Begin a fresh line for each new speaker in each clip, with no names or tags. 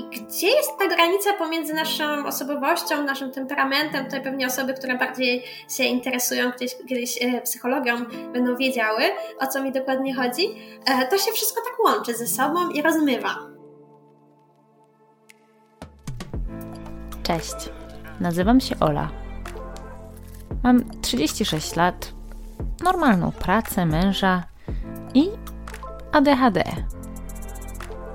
I gdzie jest ta granica pomiędzy naszą osobowością, naszym temperamentem? Tutaj pewnie osoby, które bardziej się interesują gdzieś, kiedyś e, psychologią, będą wiedziały, o co mi dokładnie chodzi. E, to się wszystko tak łączy ze sobą i rozmywa.
Cześć, nazywam się Ola. Mam 36 lat, normalną pracę, męża i ADHD.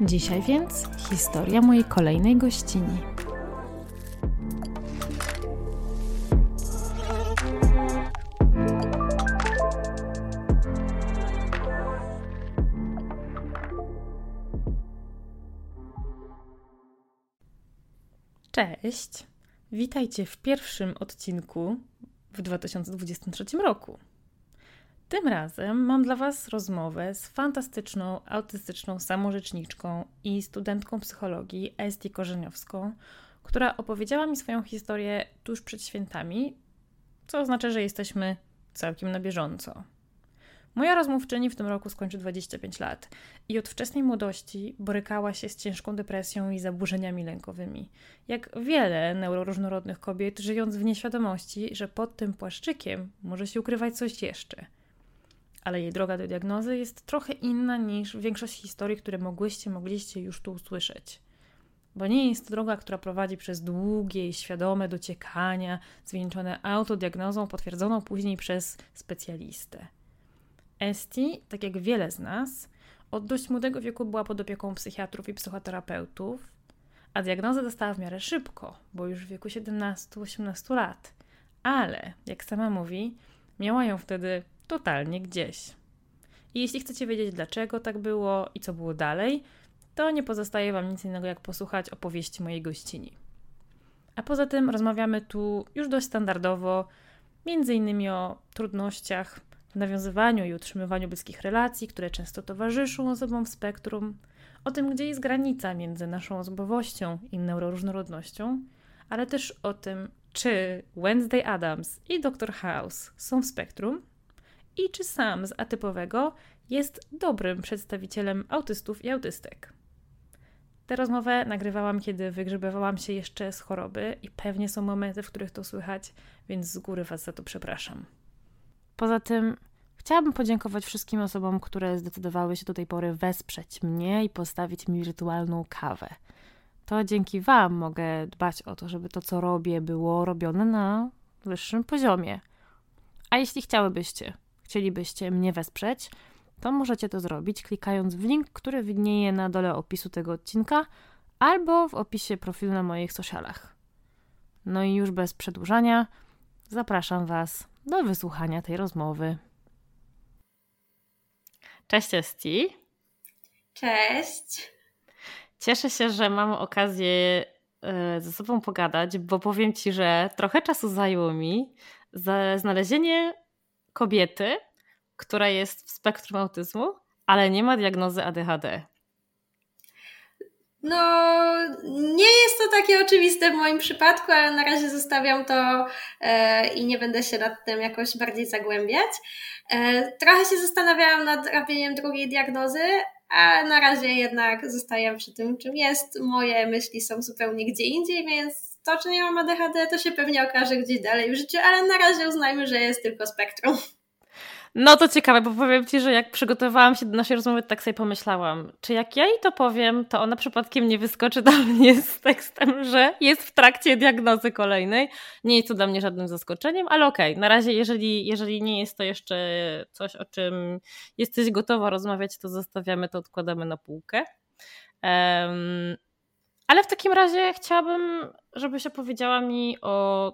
Dzisiaj więc historia mojej kolejnej gościni. Cześć! Witajcie w pierwszym odcinku w 2023 roku. Tym razem mam dla Was rozmowę z fantastyczną, autystyczną samorzeczniczką i studentką psychologii Esti Korzeniowską, która opowiedziała mi swoją historię tuż przed świętami, co oznacza, że jesteśmy całkiem na bieżąco. Moja rozmówczyni w tym roku skończy 25 lat i od wczesnej młodości borykała się z ciężką depresją i zaburzeniami lękowymi. Jak wiele neuroróżnorodnych kobiet, żyjąc w nieświadomości, że pod tym płaszczykiem może się ukrywać coś jeszcze – ale jej droga do diagnozy jest trochę inna niż większość historii, które mogłyście, mogliście już tu usłyszeć. Bo nie jest to droga, która prowadzi przez długie i świadome dociekania, zwieńczone autodiagnozą potwierdzoną później przez specjalistę. Esti, tak jak wiele z nas, od dość młodego wieku była pod opieką psychiatrów i psychoterapeutów, a diagnozę dostała w miarę szybko, bo już w wieku 17-18 lat. Ale, jak sama mówi, miała ją wtedy totalnie gdzieś. I jeśli chcecie wiedzieć, dlaczego tak było i co było dalej, to nie pozostaje Wam nic innego, jak posłuchać opowieści mojej gościni. A poza tym rozmawiamy tu już dość standardowo, między innymi o trudnościach w nawiązywaniu i utrzymywaniu bliskich relacji, które często towarzyszą osobom w spektrum, o tym, gdzie jest granica między naszą osobowością i neuroróżnorodnością, ale też o tym, czy Wednesday Adams i Dr. House są w spektrum i czy sam z atypowego jest dobrym przedstawicielem autystów i autystek. Tę rozmowę nagrywałam, kiedy wygrzebywałam się jeszcze z choroby i pewnie są momenty, w których to słychać, więc z góry Was za to przepraszam. Poza tym chciałabym podziękować wszystkim osobom, które zdecydowały się do tej pory wesprzeć mnie i postawić mi wirtualną kawę. To dzięki Wam mogę dbać o to, żeby to, co robię, było robione na wyższym poziomie. A jeśli chciałybyście chcielibyście mnie wesprzeć, to możecie to zrobić klikając w link, który widnieje na dole opisu tego odcinka albo w opisie profilu na moich socialach. No i już bez przedłużania, zapraszam Was do wysłuchania tej rozmowy. Cześć Esti.
Cześć.
Cieszę się, że mam okazję e, ze sobą pogadać, bo powiem Ci, że trochę czasu zajęło mi znalezienie kobiety, która jest w spektrum autyzmu, ale nie ma diagnozy ADHD.
No, nie jest to takie oczywiste w moim przypadku, ale na razie zostawiam to e, i nie będę się nad tym jakoś bardziej zagłębiać. E, trochę się zastanawiałam nad robieniem drugiej diagnozy, a na razie jednak zostaję przy tym, czym jest. Moje myśli są zupełnie gdzie indziej, więc to, czy nie mam ADHD, to się pewnie okaże gdzieś dalej w życiu, ale na razie uznajmy, że jest tylko spektrum.
No to ciekawe, bo powiem Ci, że jak przygotowałam się do naszej rozmowy, tak sobie pomyślałam, czy jak ja jej to powiem, to ona przypadkiem nie wyskoczy do mnie z tekstem, że jest w trakcie diagnozy kolejnej. Nie jest to dla mnie żadnym zaskoczeniem, ale okej, okay, na razie jeżeli, jeżeli nie jest to jeszcze coś, o czym jesteś gotowa rozmawiać, to zostawiamy to, odkładamy na półkę. Ale w takim razie chciałabym, żebyś opowiedziała mi o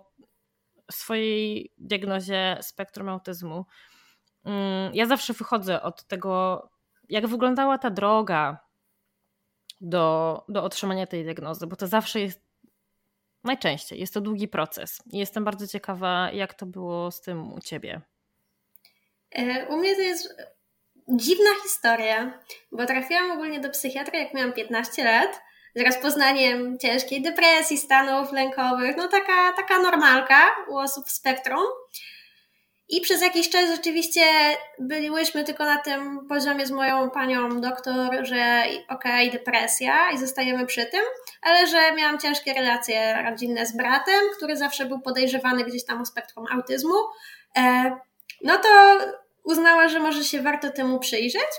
swojej diagnozie spektrum autyzmu. Mm, ja zawsze wychodzę od tego, jak wyglądała ta droga do, do otrzymania tej diagnozy, bo to zawsze jest najczęściej jest to długi proces. Jestem bardzo ciekawa, jak to było z tym u ciebie.
E, u mnie to jest dziwna historia, bo trafiłam ogólnie do psychiatry, jak miałam 15 lat z rozpoznaniem ciężkiej depresji, stanów lękowych, no taka, taka normalka u osób w spektrum. I przez jakiś czas rzeczywiście byliśmy tylko na tym poziomie z moją panią doktor, że okej, okay, depresja i zostajemy przy tym, ale że miałam ciężkie relacje rodzinne z bratem, który zawsze był podejrzewany gdzieś tam o spektrum autyzmu. E, no to uznała, że może się warto temu przyjrzeć,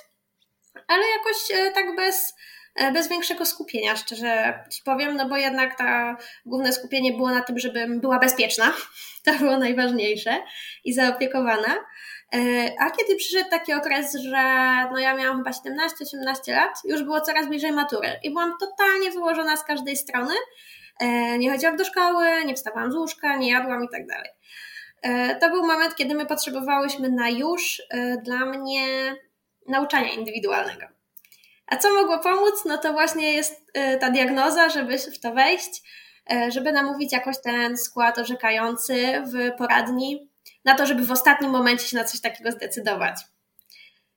ale jakoś e, tak bez bez większego skupienia, szczerze ci powiem, no bo jednak ta główne skupienie było na tym, żebym była bezpieczna. To było najważniejsze i zaopiekowana. E, a kiedy przyszedł taki okres, że no ja miałam chyba 17-18 lat, już było coraz bliżej matury i byłam totalnie wyłożona z każdej strony. E, nie chodziłam do szkoły, nie wstawałam z łóżka, nie jadłam i tak dalej. To był moment, kiedy my potrzebowałyśmy na już dla mnie nauczania indywidualnego. A co mogło pomóc? No to właśnie jest y, ta diagnoza, żeby w to wejść, y, żeby namówić jakoś ten skład orzekający w poradni na to, żeby w ostatnim momencie się na coś takiego zdecydować.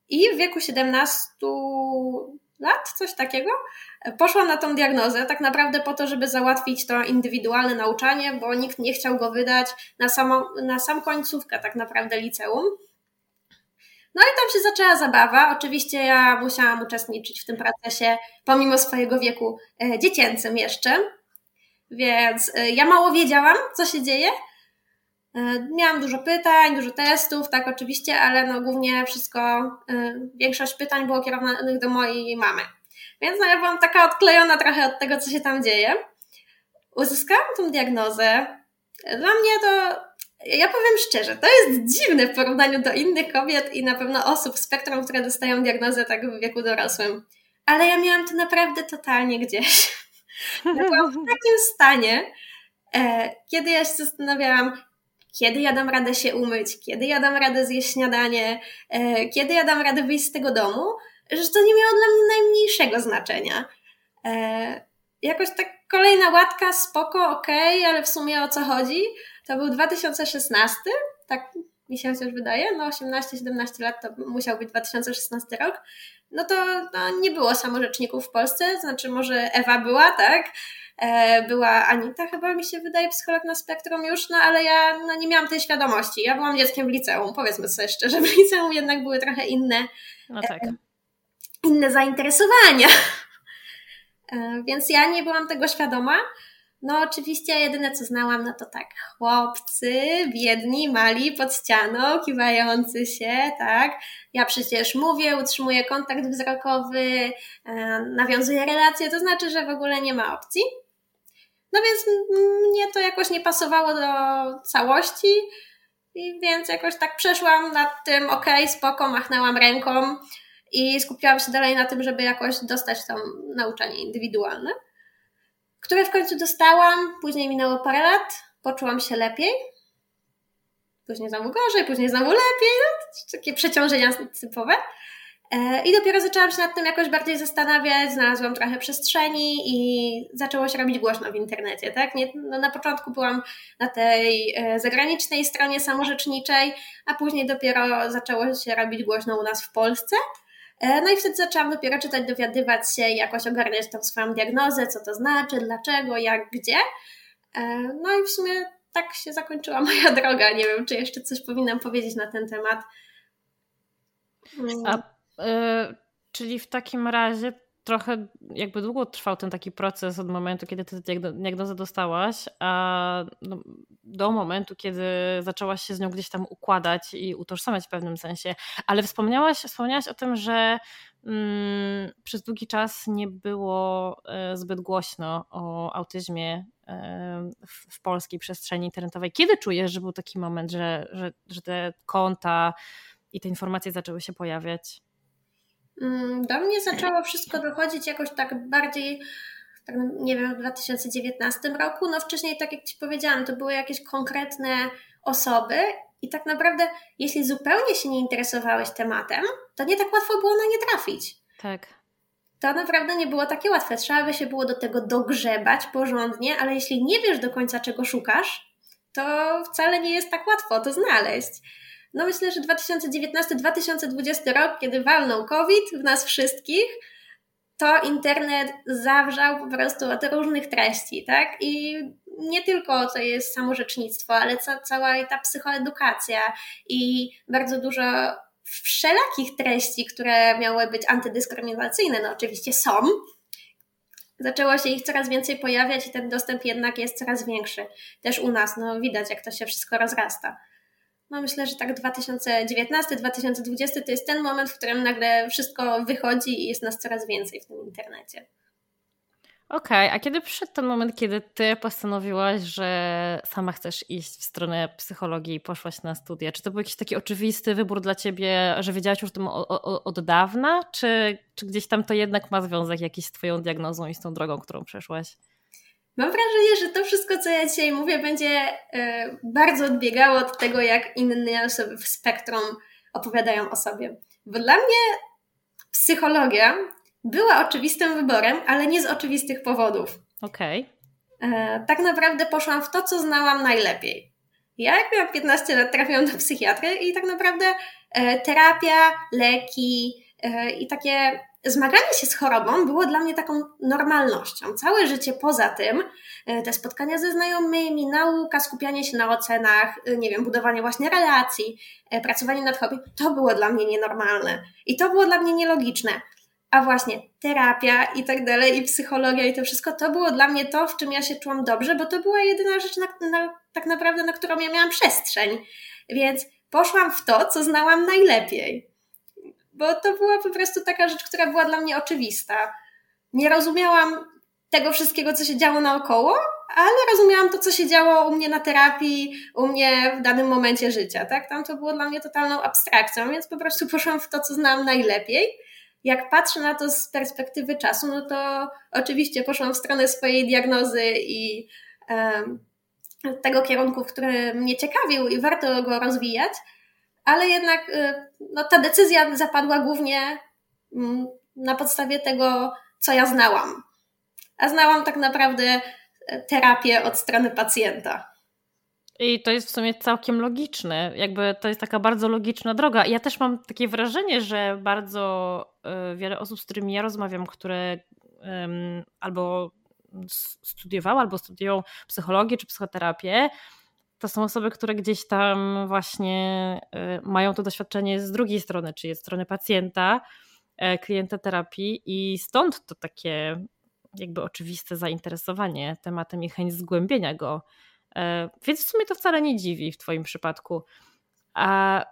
I w wieku 17 lat, coś takiego, poszłam na tą diagnozę, tak naprawdę po to, żeby załatwić to indywidualne nauczanie, bo nikt nie chciał go wydać na, na sam końcówkę tak naprawdę liceum. No i tam się zaczęła zabawa. Oczywiście ja musiałam uczestniczyć w tym procesie, pomimo swojego wieku e, dziecięcym jeszcze. Więc e, ja mało wiedziałam, co się dzieje. E, miałam dużo pytań, dużo testów, tak oczywiście, ale no głównie wszystko, większość pytań było kierowanych do mojej mamy. Więc no ja byłam taka odklejona trochę od tego, co się tam dzieje. Uzyskałam tą diagnozę. Dla mnie to ja powiem szczerze, to jest dziwne w porównaniu do innych kobiet i na pewno osób w spektrum, które dostają diagnozę tak w wieku dorosłym. Ale ja miałam to naprawdę totalnie gdzieś. byłam w takim stanie, e, kiedy ja się zastanawiałam, kiedy ja dam radę się umyć, kiedy ja dam radę zjeść śniadanie, e, kiedy ja dam radę wyjść z tego domu, że to nie miało dla mnie najmniejszego znaczenia. E, jakoś tak kolejna łatka, spoko, okej, okay, ale w sumie o co chodzi? To był 2016, tak mi się chociaż wydaje, no 18-17 lat to musiał być 2016 rok. No to no, nie było samorzeczników w Polsce, znaczy może Ewa była, tak? E, była Anita chyba mi się wydaje, psycholog na spektrum już, no ale ja no, nie miałam tej świadomości. Ja byłam dzieckiem w liceum, powiedzmy sobie szczerze, w liceum jednak były trochę inne,
no tak. e,
inne zainteresowania. E, więc ja nie byłam tego świadoma. No oczywiście jedyne co znałam, no to tak, chłopcy, biedni, mali, pod ścianą, kiwający się, tak. Ja przecież mówię, utrzymuję kontakt wzrokowy, e, nawiązuję relacje, to znaczy, że w ogóle nie ma opcji. No więc mnie to jakoś nie pasowało do całości, więc jakoś tak przeszłam nad tym, okej, spoko, machnęłam ręką i skupiłam się dalej na tym, żeby jakoś dostać to nauczanie indywidualne które w końcu dostałam. Później minęło parę lat, poczułam się lepiej. Później znowu gorzej, później znowu lepiej. No, takie przeciążenia typowe. E, I dopiero zaczęłam się nad tym jakoś bardziej zastanawiać, znalazłam trochę przestrzeni i zaczęło się robić głośno w internecie. Tak? Nie, no na początku byłam na tej e, zagranicznej stronie samorzeczniczej, a później dopiero zaczęło się robić głośno u nas w Polsce. E, no i wtedy zaczęłam dopiero czytać, dowiadywać się jakoś ogarniać tą swoją diagnozę, co to znaczy, dlaczego, jak, gdzie. E, no i w sumie tak się zakończyła moja droga. Nie wiem, czy jeszcze coś powinnam powiedzieć na ten temat.
A, y, czyli w takim razie trochę jakby długo trwał ten taki proces od momentu, kiedy ty diagnozę dostałaś, a no, do momentu, kiedy zaczęłaś się z nią gdzieś tam układać i utożsamiać w pewnym sensie. Ale wspomniałaś, wspomniałaś o tym, że mm, przez długi czas nie było e, zbyt głośno o autyzmie e, w, w polskiej przestrzeni internetowej. Kiedy czujesz, że był taki moment, że, że, że te konta i te informacje zaczęły się pojawiać?
Mm, do mnie zaczęło wszystko dochodzić jakoś tak bardziej, tak nie wiem, w 2019 roku. No wcześniej, tak jak Ci powiedziałam, to były jakieś konkretne osoby i tak naprawdę, jeśli zupełnie się nie interesowałeś tematem, to nie tak łatwo było na nie trafić.
Tak.
To naprawdę nie było takie łatwe. Trzeba by się było do tego dogrzebać porządnie, ale jeśli nie wiesz do końca, czego szukasz, to wcale nie jest tak łatwo to znaleźć. No myślę, że 2019-2020 rok, kiedy walnął COVID w nas wszystkich, to internet zawrzał po prostu od różnych treści, tak? I nie tylko to jest samorzecznictwo, ale ca cała ta psychoedukacja i bardzo dużo wszelakich treści, które miały być antydyskryminacyjne, no oczywiście są. Zaczęło się ich coraz więcej pojawiać i ten dostęp jednak jest coraz większy. Też u nas, no widać jak to się wszystko rozrasta. No myślę, że tak 2019-2020 to jest ten moment, w którym nagle wszystko wychodzi i jest nas coraz więcej w tym internecie.
Okej, okay, a kiedy przyszedł ten moment, kiedy ty postanowiłaś, że sama chcesz iść w stronę psychologii i poszłaś na studia? Czy to był jakiś taki oczywisty wybór dla ciebie, że wiedziałaś już o tym od dawna, czy, czy gdzieś tam to jednak ma związek jakiś z twoją diagnozą i z tą drogą, którą przeszłaś?
Mam wrażenie, że to wszystko, co ja dzisiaj mówię, będzie e, bardzo odbiegało od tego, jak inne osoby w spektrum opowiadają o sobie. Bo dla mnie psychologia była oczywistym wyborem, ale nie z oczywistych powodów.
Okej.
Okay. E, tak naprawdę poszłam w to, co znałam najlepiej. Ja jak miałam 15 lat trafiłam do psychiatry i tak naprawdę e, terapia, leki i takie zmaganie się z chorobą było dla mnie taką normalnością. Całe życie poza tym, e, te spotkania ze znajomymi, nauka, skupianie się na ocenach, e, nie wiem, budowanie właśnie relacji, e, pracowanie nad hobby, to było dla mnie nienormalne. I to było dla mnie nielogiczne. A właśnie terapia i tak dalej, i psychologia i to wszystko, to było dla mnie to, w czym ja się czułam dobrze, bo to była jedyna rzecz, na, na, tak naprawdę, na którą ja miałam przestrzeń. Więc poszłam w to, co znałam najlepiej bo to była po prostu taka rzecz, która była dla mnie oczywista. Nie rozumiałam tego wszystkiego, co się działo naokoło, ale rozumiałam to, co się działo u mnie na terapii, u mnie w danym momencie życia. Tak? Tam to było dla mnie totalną abstrakcją, więc po prostu poszłam w to, co znam najlepiej. Jak patrzę na to z perspektywy czasu, no to oczywiście poszłam w stronę swojej diagnozy i um, tego kierunku, w którym mnie ciekawił i warto go rozwijać, ale jednak y, no, ta decyzja zapadła głównie mm, na podstawie tego, co ja znałam. A znałam tak naprawdę e, terapię od strony pacjenta.
I to jest w sumie całkiem logiczne. Jakby to jest taka bardzo logiczna droga. Ja też mam takie wrażenie, że bardzo e, wiele osób, z którymi ja rozmawiam, które albo studiowały, albo studiują psychologię czy psychoterapię, to są osoby, które gdzieś tam właśnie y, mają to doświadczenie z drugiej strony, czyli z strony pacjenta, e, klienta terapii i stąd to takie jakby oczywiste zainteresowanie tematem i chęć zgłębienia go. E, więc w sumie to wcale nie dziwi w Twoim przypadku. A,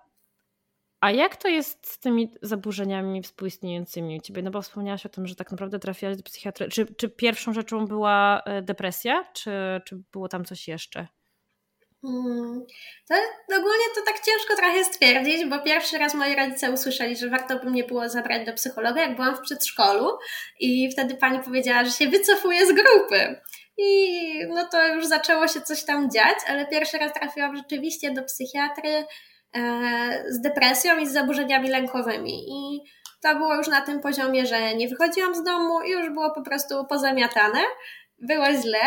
a jak to jest z tymi zaburzeniami współistniejącymi u Ciebie? No bo wspomniałaś o tym, że tak naprawdę trafiłaś do psychiatry. Czy, czy pierwszą rzeczą była e, depresja, czy, czy było tam coś jeszcze?
Hmm. To ogólnie to tak ciężko trochę stwierdzić, bo pierwszy raz moi rodzice usłyszeli, że warto by mnie było zabrać do psychologa, jak byłam w przedszkolu i wtedy pani powiedziała, że się wycofuje z grupy. I no to już zaczęło się coś tam dziać, ale pierwszy raz trafiłam rzeczywiście do psychiatry e, z depresją i z zaburzeniami lękowymi. I to było już na tym poziomie, że nie wychodziłam z domu i już było po prostu pozamiatane. Było źle.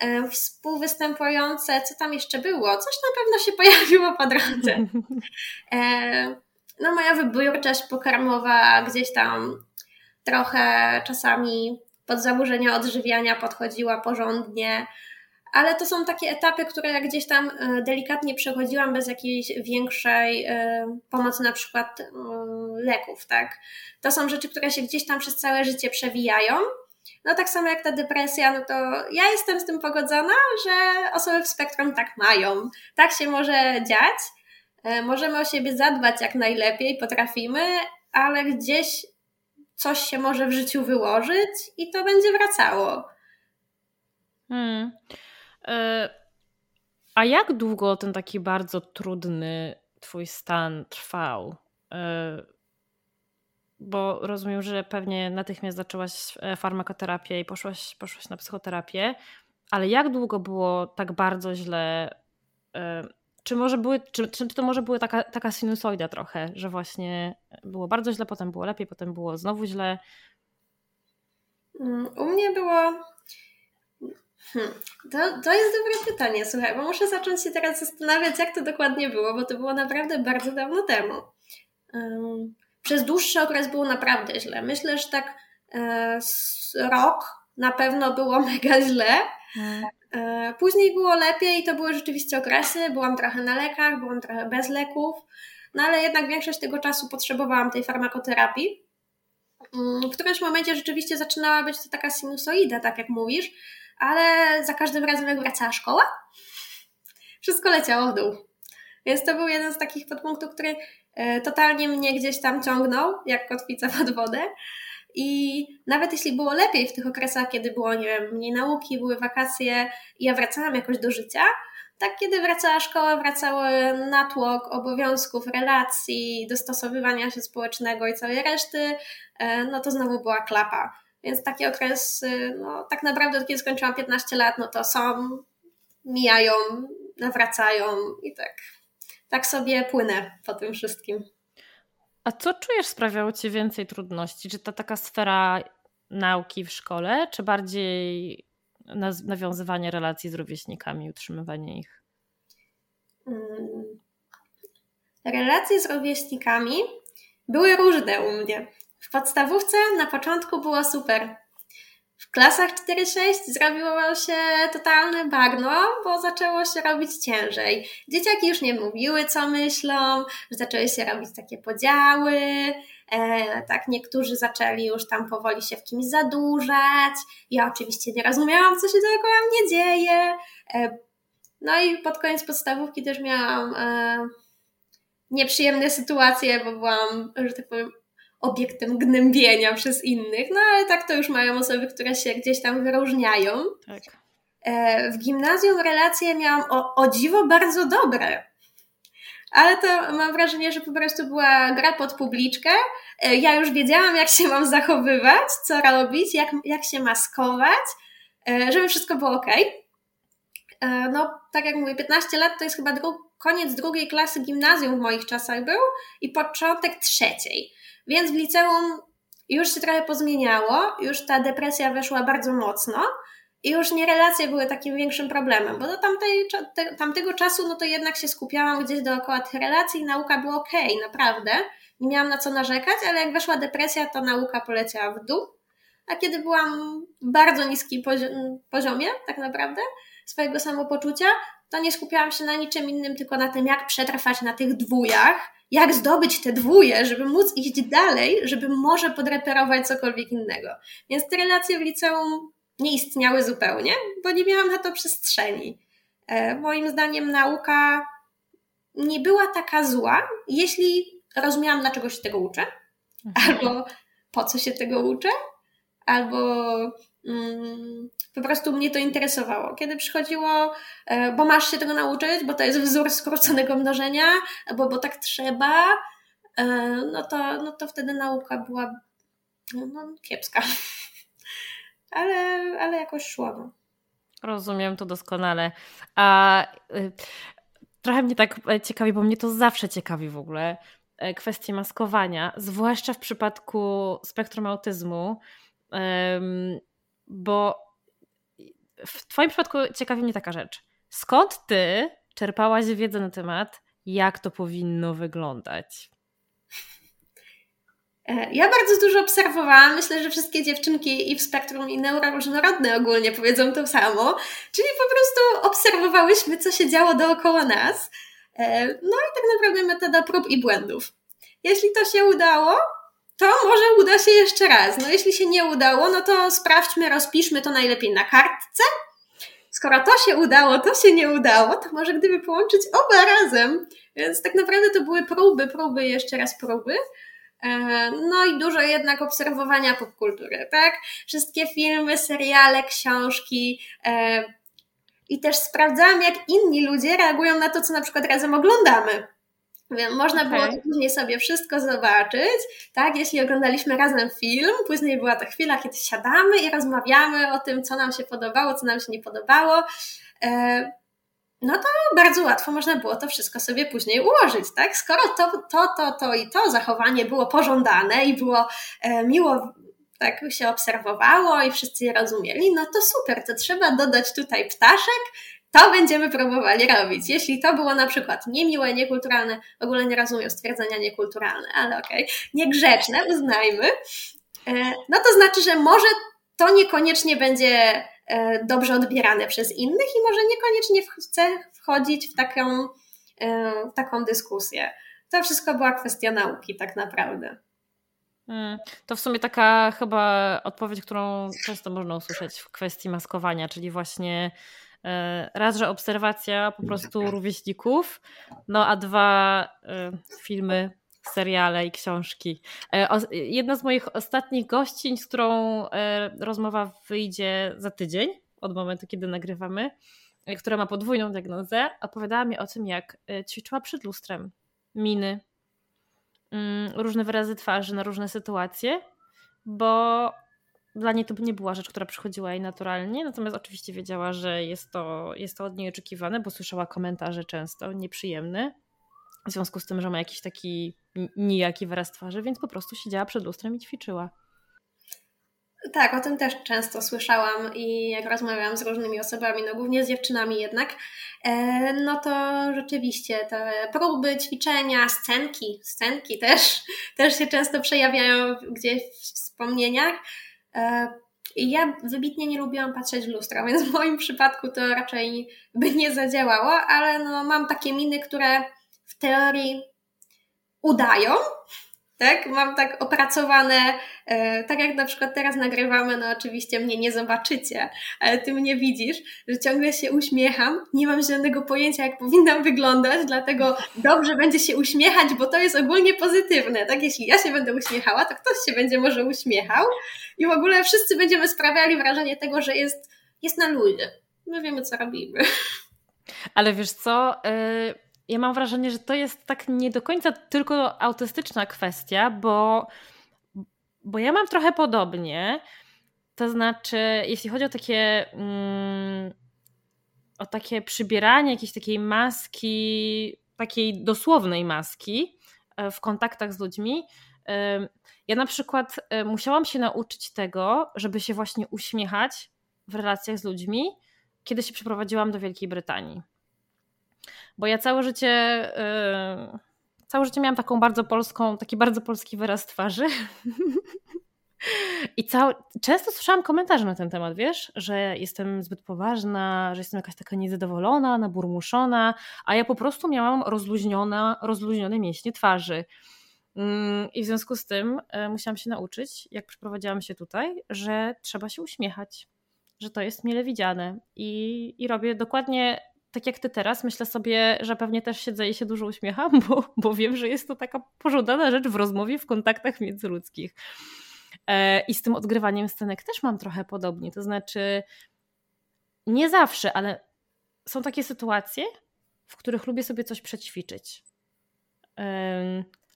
E, współwystępujące, co tam jeszcze było? Coś na pewno się pojawiło po drodze. E, no moja wybiórczość pokarmowa gdzieś tam trochę czasami pod zaburzenia odżywiania podchodziła porządnie. ale to są takie etapy, które jak gdzieś tam e, delikatnie przechodziłam bez jakiejś większej pomocy, na przykład e, leków, tak? To są rzeczy, które się gdzieś tam przez całe życie przewijają. No tak samo jak ta depresja, no to ja jestem z tym pogodzona, że osoby w spektrum tak mają. Tak się może dziać. Możemy o siebie zadbać jak najlepiej, potrafimy, ale gdzieś coś się może w życiu wyłożyć i to będzie wracało.
Hmm. E, a jak długo ten taki bardzo trudny twój stan trwał? E, bo rozumiem, że pewnie natychmiast zaczęłaś e, farmakoterapię i poszłaś, poszłaś na psychoterapię, ale jak długo było tak bardzo źle? Czy może były, czy, czy to może była taka, taka sinusoida trochę, że właśnie było bardzo źle, potem było lepiej, potem było znowu źle?
Mm, u mnie było Hmm. To, to jest dobre pytanie, słuchaj, bo muszę zacząć się teraz zastanawiać, jak to dokładnie było, bo to było naprawdę bardzo dawno temu. Um, przez dłuższy okres było naprawdę źle. Myślę, że tak e, rok na pewno było mega źle. E, później było lepiej i to były rzeczywiście okresy. Byłam trochę na lekach, byłam trochę bez leków, no ale jednak większość tego czasu potrzebowałam tej farmakoterapii. Mm, w którymś momencie rzeczywiście zaczynała być to taka sinusoida, tak jak mówisz, ale za każdym razem jak wracała szkoła, wszystko leciało w dół. Więc to był jeden z takich podpunktów, który totalnie mnie gdzieś tam ciągnął, jak kotwica pod wodę. I nawet jeśli było lepiej w tych okresach, kiedy było, nie wiem, mniej nauki, były wakacje i ja wracałam jakoś do życia, tak kiedy wracała szkoła, wracały natłok obowiązków, relacji, dostosowywania się społecznego i całej reszty, e, no to znowu była klapa. Więc taki okres, no tak naprawdę kiedy skończyłam 15 lat, no to są, mijają, nawracają i tak, tak sobie płynę po tym wszystkim.
A co czujesz sprawiało Ci więcej trudności? Czy ta taka sfera nauki w szkole, czy bardziej nawiązywanie relacji z rówieśnikami, utrzymywanie ich?
Hmm. Relacje z rówieśnikami były różne u mnie. W podstawówce na początku było super. W klasach 4-6 zrobiło się totalne bagno, bo zaczęło się robić ciężej. Dzieciaki już nie mówiły, co myślą, zaczęły się robić takie podziały, e, tak niektórzy zaczęli już tam powoli się w kimś zadłużać. Ja oczywiście nie rozumiałam, co się dookoła mnie dzieje. E, no i pod koniec podstawówki też miałam e, nieprzyjemne sytuacje, bo byłam, że tak powiem, obiektem gnębienia przez innych, no ale tak to już mają osoby, które się gdzieś tam wyróżniają. Tak. E, w gimnazjum relacje miałam o, o dziwo bardzo dobre. Ale to mam wrażenie, że po prostu była gra pod publiczkę. E, ja już wiedziałam, jak się mam zachowywać, co robić, jak, jak się maskować, e, żeby wszystko było ok. No, tak jak mówię, 15 lat to jest chyba dru koniec drugiej klasy gimnazjum w moich czasach był i początek trzeciej. Więc w liceum już się trochę pozmieniało, już ta depresja weszła bardzo mocno i już nie relacje były takim większym problemem, bo do tamtej, te, tamtego czasu no to jednak się skupiałam gdzieś dookoła tych relacji i nauka była ok, naprawdę. Nie miałam na co narzekać, ale jak weszła depresja, to nauka poleciała w dół. A kiedy byłam w bardzo niskim poziomie, tak naprawdę, swojego samopoczucia, to nie skupiałam się na niczym innym, tylko na tym, jak przetrwać na tych dwójach, jak zdobyć te dwóje, żeby móc iść dalej, żeby może podreperować cokolwiek innego. Więc te relacje w liceum nie istniały zupełnie, bo nie miałam na to przestrzeni. E, moim zdaniem nauka nie była taka zła, jeśli rozumiałam, dlaczego się tego uczę, mhm. albo po co się tego uczę, albo po prostu mnie to interesowało. Kiedy przychodziło, e, bo masz się tego nauczyć, bo to jest wzór skróconego mnożenia, bo, bo tak trzeba, e, no to, no to wtedy nauka była no kiepska. ale, ale jakoś szło. No.
Rozumiem to doskonale. A y, trochę mnie tak e, ciekawi, bo mnie to zawsze ciekawi w ogóle, kwestie maskowania, zwłaszcza w przypadku spektrum autyzmu, bo w Twoim przypadku ciekawi mnie taka rzecz. Skąd Ty czerpałaś wiedzę na temat, jak to powinno wyglądać?
E, ja bardzo dużo obserwowałam. Myślę, że wszystkie dziewczynki i w spektrum, i neuroróżnorodne ogólnie powiedzą to samo. Czyli po prostu obserwowałyśmy, co się działo dookoła nas. E, no i tak naprawdę metoda prób i błędów. Jeśli to się udało, to może uda się jeszcze raz. No jeśli się nie udało, no to sprawdźmy, rozpiszmy to najlepiej na kartce. Skoro to się udało, to się nie udało, to może gdyby połączyć oba razem. Więc tak naprawdę to były próby, próby, jeszcze raz próby. E, no i dużo jednak obserwowania popkultury, tak? Wszystkie filmy, seriale, książki. E, I też sprawdzałam, jak inni ludzie reagują na to, co na przykład razem oglądamy. Można okay. było to później sobie wszystko zobaczyć, tak? Jeśli oglądaliśmy razem film, później była ta chwila, kiedy siadamy i rozmawiamy o tym, co nam się podobało, co nam się nie podobało. E, no to bardzo łatwo można było to wszystko sobie później ułożyć, tak? Skoro to, to, to, to i to zachowanie było pożądane i było e, miło tak się obserwowało i wszyscy je rozumieli, no to super, to trzeba dodać tutaj ptaszek, to będziemy próbowali robić. Jeśli to było na przykład niemiłe, niekulturalne, w ogóle nie rozumiem stwierdzenia niekulturalne, ale okej, okay, niegrzeczne, uznajmy, e, no to znaczy, że może to niekoniecznie będzie e, dobrze odbierane przez innych i może niekoniecznie chce wchodzić w taką, e, w taką dyskusję. To wszystko była kwestia nauki, tak naprawdę.
Hmm, to w sumie taka chyba odpowiedź, którą często można usłyszeć w kwestii maskowania, czyli właśnie raz, że obserwacja po prostu rówieśników, no a dwa e, filmy, seriale i książki. E, jedna z moich ostatnich gościń, z którą rozmowa wyjdzie za tydzień, od momentu, kiedy nagrywamy, która ma podwójną diagnozę, opowiadała mi o tym, jak ćwiczyła przed lustrem miny, mm, różne wyrazy twarzy na różne sytuacje, bo dla niej to nie była rzecz, która przychodziła jej naturalnie, natomiast oczywiście wiedziała, że jest to, jest to od niej oczekiwane, bo słyszała komentarze często nieprzyjemne, w związku z tym, że ma jakiś taki nijaki wyraz twarzy, więc po prostu siedziała przed lustrem i ćwiczyła.
Tak, o tym też często słyszałam i jak rozmawiałam z różnymi osobami, no głównie z dziewczynami jednak, e, no to rzeczywiście te próby, ćwiczenia, scenki, scenki też, też się często przejawiają gdzieś w wspomnieniach. E, ja wybitnie nie lubiłam patrzeć w lustro, więc w moim przypadku to raczej by nie zadziałało, ale no, mam takie miny, które w teorii udają, tak? Mam tak opracowane, e, tak jak na przykład teraz nagrywamy, no oczywiście mnie nie zobaczycie, ale ty mnie widzisz, że ciągle się uśmiecham, nie mam żadnego pojęcia, jak powinnam wyglądać, dlatego dobrze będzie się uśmiechać, bo to jest ogólnie pozytywne, tak? Jeśli ja się będę uśmiechała, to ktoś się będzie może uśmiechał i w ogóle wszyscy będziemy sprawiali wrażenie tego, że jest, jest na ludzie. My wiemy, co robimy.
Ale wiesz co... Y ja mam wrażenie, że to jest tak nie do końca tylko autystyczna kwestia, bo, bo ja mam trochę podobnie. To znaczy, jeśli chodzi o takie, mm, o takie przybieranie jakiejś takiej maski, takiej dosłownej maski e, w kontaktach z ludźmi, ja na przykład e, musiałam się nauczyć tego, żeby się właśnie uśmiechać w relacjach z ludźmi, kiedy się przeprowadziłam do Wielkiej Brytanii. Bo ja całe życie, yy, całe życie miałam taką bardzo polską, taki bardzo polski wyraz twarzy. I cał... często słyszałam komentarze na ten temat, wiesz, że jestem zbyt poważna, że jestem jakaś taka niezadowolona, naburmuszona, a ja po prostu miałam rozluźniona, rozluźnione mięśnie twarzy. Mm, I w związku z tym e, musiałam się nauczyć, jak przeprowadziłam się tutaj, że trzeba się uśmiechać, że to jest mile widziane. I, i robię dokładnie tak jak ty teraz, myślę sobie, że pewnie też siedzę i się dużo uśmiecham, bo, bo wiem, że jest to taka pożądana rzecz w rozmowie, w kontaktach międzyludzkich. E, I z tym odgrywaniem scenek też mam trochę podobnie. To znaczy, nie zawsze, ale są takie sytuacje, w których lubię sobie coś przećwiczyć.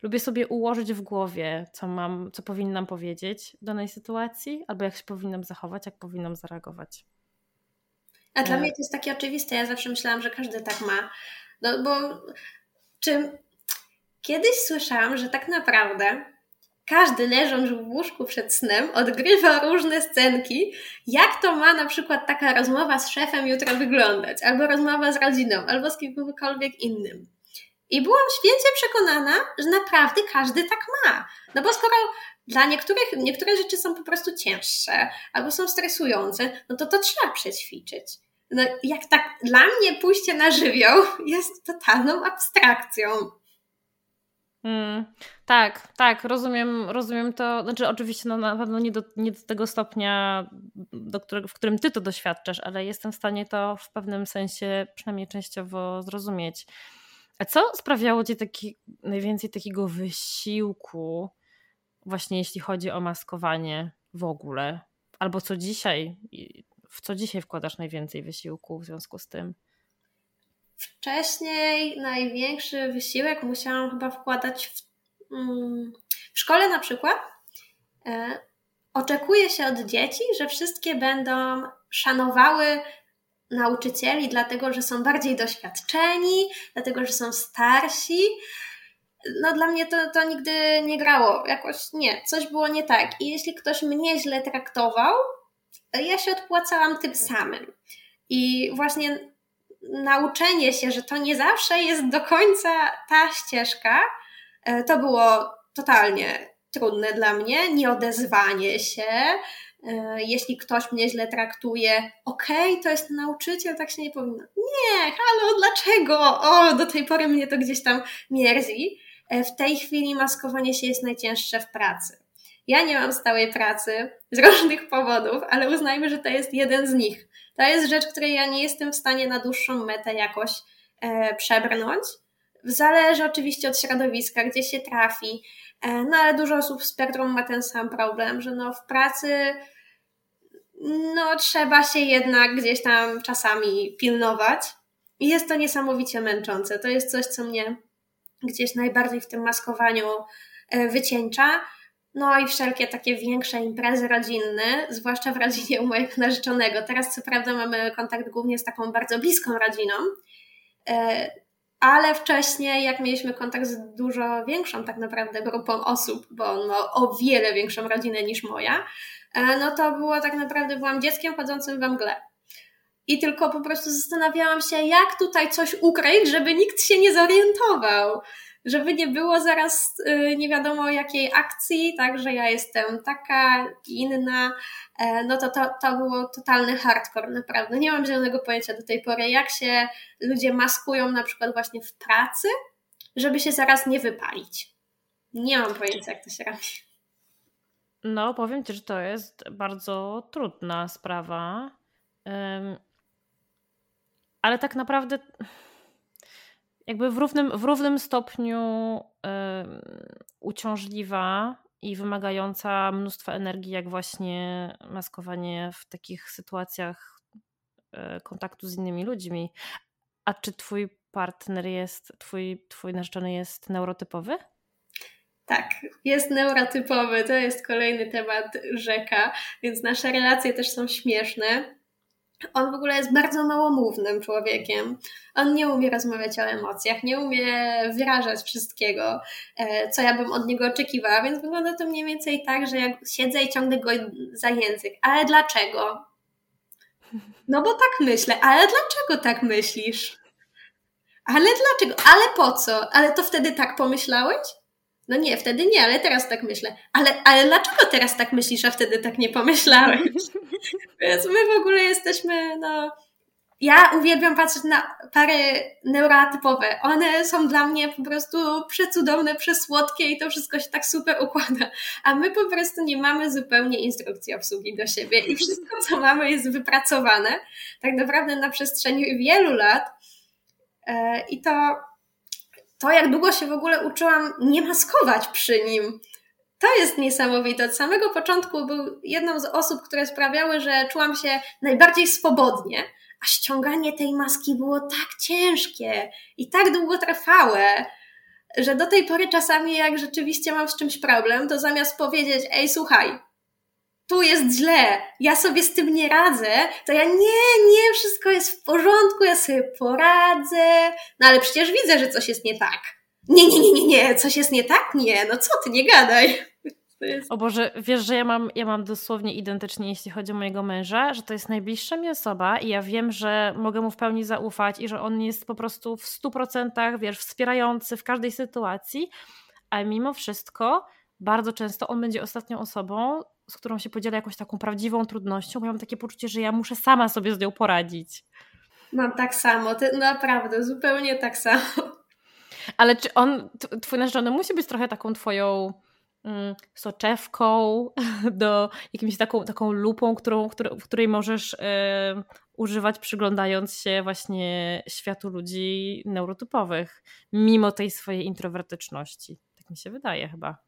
Lubię sobie ułożyć w głowie, co mam, co powinnam powiedzieć w danej sytuacji, albo jak się powinnam zachować, jak powinnam zareagować.
A dla e. mnie to jest takie oczywiste. Ja zawsze myślałam, że każdy tak ma. No bo czy kiedyś słyszałam, że tak naprawdę każdy leżąc w łóżku przed snem odgrywa różne scenki, jak to ma na przykład taka rozmowa z szefem jutro wyglądać, albo rozmowa z rodziną, albo z kimkolwiek innym. I byłam święcie przekonana, że naprawdę każdy tak ma. No bo skoro dla niektórych niektóre rzeczy są po prostu cięższe albo są stresujące, no to to trzeba przećwiczyć. No jak tak dla mnie pójście na żywioł jest totalną abstrakcją.
Mm, tak, tak, rozumiem, rozumiem to. Znaczy, oczywiście, no, na pewno nie do, nie do tego stopnia, do którego, w którym ty to doświadczasz, ale jestem w stanie to w pewnym sensie, przynajmniej częściowo, zrozumieć. A co sprawiało ci taki, najwięcej takiego wysiłku, właśnie jeśli chodzi o maskowanie w ogóle? Albo co dzisiaj, w co dzisiaj wkładasz najwięcej wysiłku w związku z tym?
Wcześniej największy wysiłek musiałam chyba wkładać w, mm, w szkole na przykład. E, oczekuje się od dzieci, że wszystkie będą szanowały nauczycieli, dlatego że są bardziej doświadczeni, dlatego że są starsi. No dla mnie to, to nigdy nie grało. Jakoś nie, coś było nie tak. I jeśli ktoś mnie źle traktował, ja się odpłacałam tym samym. I właśnie nauczenie się, że to nie zawsze jest do końca ta ścieżka, e, to było totalnie trudne dla mnie. Nieodezwanie się, e, jeśli ktoś mnie źle traktuje, okej, okay, to jest nauczyciel, tak się nie powinno. Nie, halo, dlaczego? O, do tej pory mnie to gdzieś tam mierzi. E, w tej chwili maskowanie się jest najcięższe w pracy. Ja nie mam stałej pracy z różnych powodów, ale uznajmy, że to jest jeden z nich. To jest rzecz, której ja nie jestem w stanie na dłuższą metę jakoś e, przebrnąć. Zależy oczywiście od środowiska, gdzie się trafi, e, no ale dużo osób w spektrum ma ten sam problem, że no w pracy no trzeba się jednak gdzieś tam czasami pilnować i jest to niesamowicie męczące. To jest coś, co mnie gdzieś najbardziej w tym maskowaniu e, wycieńcza. No i wszelkie takie większe imprezy rodzinne, zwłaszcza w rodzinie u mojego narzeczonego. Teraz co prawda mamy kontakt głównie z taką bardzo bliską rodziną, e, ale wcześniej jak mieliśmy kontakt z dużo większą tak naprawdę grupą osób, bo on ma o wiele większą rodzinę niż moja, e, no to było tak naprawdę, byłam dzieckiem chodzącym we mgle. I tylko po prostu zastanawiałam się, jak tutaj coś ukryć, żeby nikt się nie zorientował żeby nie było zaraz y, nie wiadomo jakiej akcji, tak, że ja jestem taka, inna, e, no to, to to było totalny hardcore, naprawdę. Nie mam zielonego pojęcia do tej pory, jak się ludzie maskują na przykład właśnie w pracy, żeby się zaraz nie wypalić. Nie mam pojęcia, jak to się robi.
No, powiem Ci, że to jest bardzo trudna sprawa. Ale tak naprawdę jakby w równym, w równym stopniu y, uciążliwa i wymagająca mnóstwa energii, jak właśnie maskowanie w takich sytuacjach y, kontaktu z innymi ludźmi. A czy twój partner jest, twój, twój narzeczony jest neurotypowy?
Tak, jest neurotypowy. To jest kolejny temat rzeka, więc nasze relacje też są śmieszne on w ogóle jest bardzo małomównym człowiekiem. On nie umie rozmawiać o emocjach, nie umie wyrażać wszystkiego, e, co ja bym od niego oczekiwała, więc wygląda to mniej więcej tak, że jak siedzę i ciągnę go za język. Ale dlaczego? No bo tak myślę. Ale dlaczego tak myślisz? Ale dlaczego? Ale po co? Ale to wtedy tak pomyślałeś? No nie, wtedy nie, ale teraz tak myślę. Ale, ale dlaczego teraz tak myślisz, a wtedy tak nie pomyślałeś? Więc my w ogóle jesteśmy, no... Ja uwielbiam patrzeć na pary neurotypowe. One są dla mnie po prostu przecudowne, przesłodkie i to wszystko się tak super układa. A my po prostu nie mamy zupełnie instrukcji obsługi do siebie i wszystko, co mamy, jest wypracowane tak naprawdę na przestrzeni wielu lat. E, I to to, jak długo się w ogóle uczyłam nie maskować przy nim. To jest niesamowite. Od samego początku był jedną z osób, które sprawiały, że czułam się najbardziej swobodnie, a ściąganie tej maski było tak ciężkie i tak długotrwałe, że do tej pory czasami, jak rzeczywiście mam z czymś problem, to zamiast powiedzieć, ej, słuchaj, tu jest źle, ja sobie z tym nie radzę, to ja nie, nie, wszystko jest w porządku, ja sobie poradzę. No ale przecież widzę, że coś jest nie tak. Nie, nie, nie, nie, nie, coś jest nie tak? Nie, no co ty, nie gadaj.
Jest... O Boże, wiesz, że ja mam, ja mam dosłownie identycznie, jeśli chodzi o mojego męża, że to jest najbliższa mi osoba i ja wiem, że mogę mu w pełni zaufać i że on jest po prostu w stu procentach, wiesz, wspierający w każdej sytuacji, ale mimo wszystko bardzo często on będzie ostatnią osobą, z którą się podziela jakąś taką prawdziwą trudnością, bo ja mam takie poczucie, że ja muszę sama sobie z nią poradzić.
Mam tak samo, ty, naprawdę, zupełnie tak samo.
Ale czy on, twój narzeczony musi być trochę taką twoją mm, soczewką, do jakimś taką, taką lupą, którą, w której możesz y, używać przyglądając się właśnie światu ludzi neurotypowych, mimo tej swojej introwertyczności. Tak mi się wydaje chyba.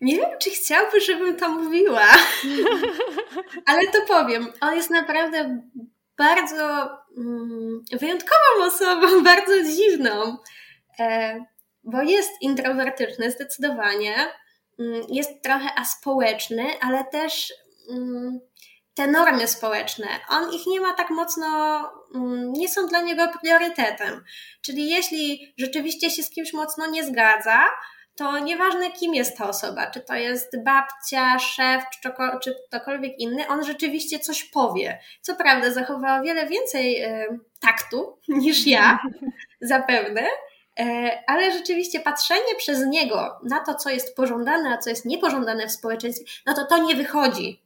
Nie wiem, czy chciałby, żebym to mówiła, ale to powiem. On jest naprawdę bardzo mm, wyjątkową osobą, bardzo dziwną, e, bo jest introwertyczny zdecydowanie, mm, jest trochę aspołeczny, ale też mm, te normy społeczne, on ich nie ma tak mocno, nie są dla niego priorytetem. Czyli jeśli rzeczywiście się z kimś mocno nie zgadza, to nieważne kim jest ta osoba, czy to jest babcia, szef, czy, czy ktokolwiek inny, on rzeczywiście coś powie. Co prawda zachował o wiele więcej y, taktu niż ja, zapewne, y, ale rzeczywiście patrzenie przez niego na to, co jest pożądane, a co jest niepożądane w społeczeństwie, no to to nie wychodzi.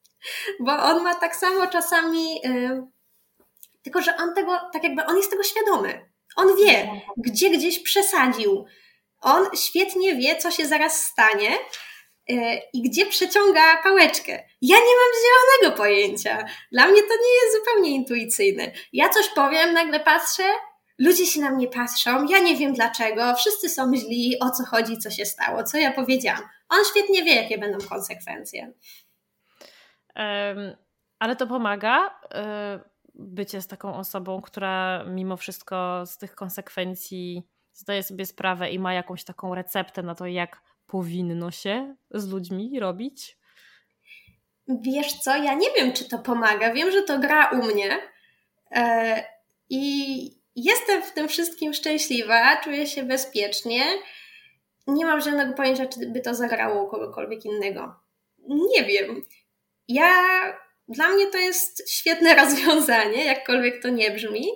Bo on ma tak samo czasami, y, tylko że on tego, tak jakby on jest tego świadomy. On wie, gdzie gdzieś przesadził, on świetnie wie, co się zaraz stanie e, i gdzie przeciąga pałeczkę. Ja nie mam zielonego pojęcia. Dla mnie to nie jest zupełnie intuicyjne. Ja coś powiem, nagle patrzę, ludzie się na mnie patrzą, ja nie wiem dlaczego, wszyscy są źli, o co chodzi, co się stało, co ja powiedziałam. On świetnie wie, jakie będą konsekwencje.
Um, ale to pomaga. Y bycie z taką osobą, która mimo wszystko z tych konsekwencji zdaje sobie sprawę i ma jakąś taką receptę na to, jak powinno się z ludźmi robić?
Wiesz co, ja nie wiem, czy to pomaga. Wiem, że to gra u mnie e, i jestem w tym wszystkim szczęśliwa, czuję się bezpiecznie. Nie mam żadnego pojęcia, czy by to zagrało u kogokolwiek innego. Nie wiem. Ja, dla mnie to jest świetne rozwiązanie, jakkolwiek to nie brzmi.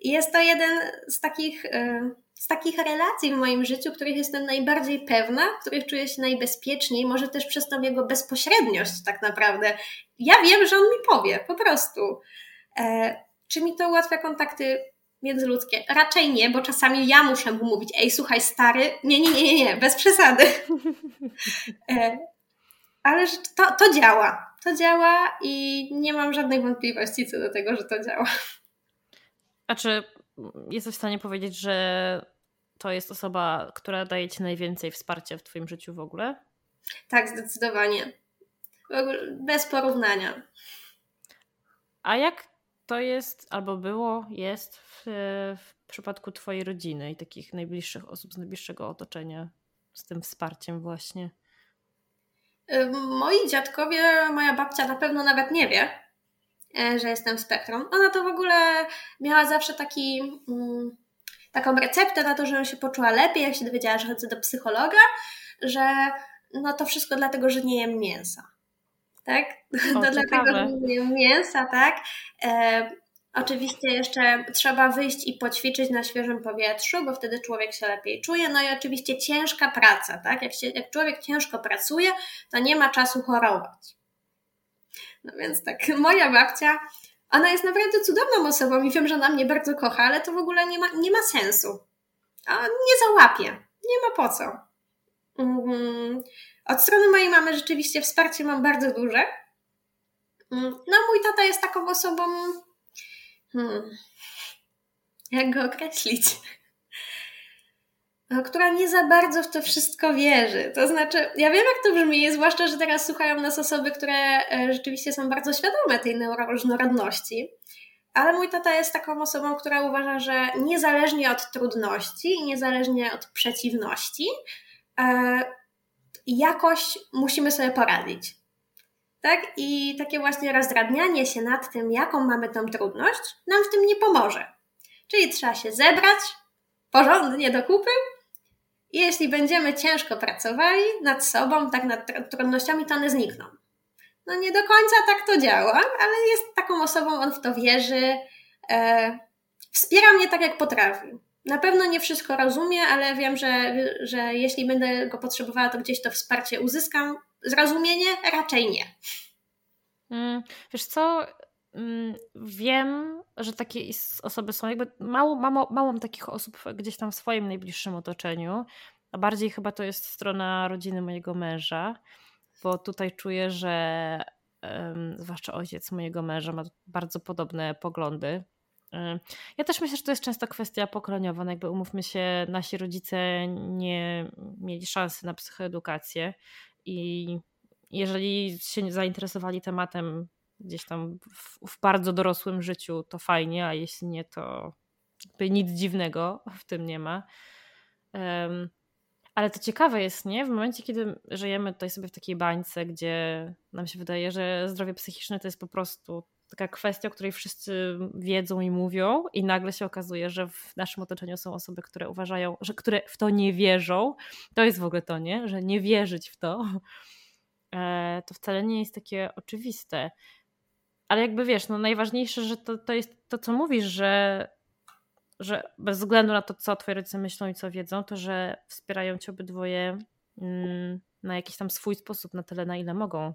I jest to jeden z takich e, z takich relacji w moim życiu, których jestem najbardziej pewna, w których czuję się najbezpieczniej, może też przez tą jego bezpośredniość tak naprawdę. Ja wiem, że on mi powie, po prostu. E, czy mi to ułatwia kontakty międzyludzkie? Raczej nie, bo czasami ja muszę mu mówić, ej, słuchaj, stary, nie, nie, nie, nie, nie bez przesady. E, ale to, to działa. To działa i nie mam żadnej wątpliwości co do tego, że to działa.
A czy jesteś w stanie powiedzieć, że to jest osoba, która daje ci najwięcej wsparcia w Twoim życiu w ogóle?
Tak, zdecydowanie. Bez porównania.
A jak to jest, albo było, jest w, w przypadku Twojej rodziny i takich najbliższych osób z najbliższego otoczenia z tym wsparciem właśnie?
Moi dziadkowie, moja babcia na pewno nawet nie wie, E, że jestem spektrum. Ona to w ogóle miała zawsze taki, mm, taką receptę na to, żebym się poczuła lepiej, jak się dowiedziała, że chodzę do psychologa, że no to wszystko dlatego, że nie jem mięsa. Tak? O, to dlatego, że nie jem mięsa, tak? E, oczywiście jeszcze trzeba wyjść i poćwiczyć na świeżym powietrzu, bo wtedy człowiek się lepiej czuje. No i oczywiście ciężka praca, tak? Jak, się, jak człowiek ciężko pracuje, to nie ma czasu chorować. No więc tak, moja babcia, ona jest naprawdę cudowną osobą i wiem, że ona mnie bardzo kocha, ale to w ogóle nie ma, nie ma sensu. A nie załapie. Nie ma po co. Mm, od strony mojej mamy rzeczywiście wsparcie mam bardzo duże. Mm, no, mój tata jest taką osobą. Hmm, jak go określić? No, która nie za bardzo w to wszystko wierzy. To znaczy, ja wiem, jak to brzmi, zwłaszcza, że teraz słuchają nas osoby, które e, rzeczywiście są bardzo świadome tej neuroróżnorodności. Ale mój tata jest taką osobą, która uważa, że niezależnie od trudności i niezależnie od przeciwności, e, jakoś musimy sobie poradzić. Tak? I takie właśnie rozdrabnianie się nad tym, jaką mamy tą trudność, nam w tym nie pomoże. Czyli trzeba się zebrać porządnie do kupy Jeśli będziemy ciężko pracowali nad sobą, tak nad trudnościami, to one znikną. No nie do końca tak to działa, ale jest taką osobą, on w to wierzy. E, wspiera mnie tak, jak potrafi. Na pewno nie wszystko rozumie, ale wiem, że, że jeśli będę go potrzebowała, to gdzieś to wsparcie uzyskam. Zrozumienie raczej nie.
Mm, wiesz co, wiem, że takie osoby są, jakby mało, mało, mało mam takich osób gdzieś tam w swoim najbliższym otoczeniu, a bardziej chyba to jest strona rodziny mojego męża, bo tutaj czuję, że um, zwłaszcza ojciec mojego męża ma bardzo podobne poglądy. Ja też myślę, że to jest często kwestia pokoleniowa. No jakby umówmy się, nasi rodzice nie mieli szansy na psychoedukację i jeżeli się zainteresowali tematem gdzieś tam w, w, bardzo dorosłym życiu, to fajnie, a jeśli nie, to nic dziwnego w tym nie ma. Um, ale to ciekawe jest, nie? W momencie, kiedy żyjemy tutaj sobie w takiej bańce, gdzie nam się wydaje, że zdrowie psychiczne to jest po prostu taka kwestia, o której wszyscy wiedzą i mówią, i nagle się okazuje, że w naszym otoczeniu są osoby, które uważają, że które w to nie wierzą. To jest w ogóle to, nie? Że nie wierzyć w to, e, to wcale nie jest takie oczywiste. Ale jakby wiesz, no najważniejsze, że to, to jest to, co mówisz, że, że bez względu na to, co twoi rodzice myślą i co wiedzą, to że wspierają cię obydwoje mm, na jakiś tam swój sposób, na tyle, na ile mogą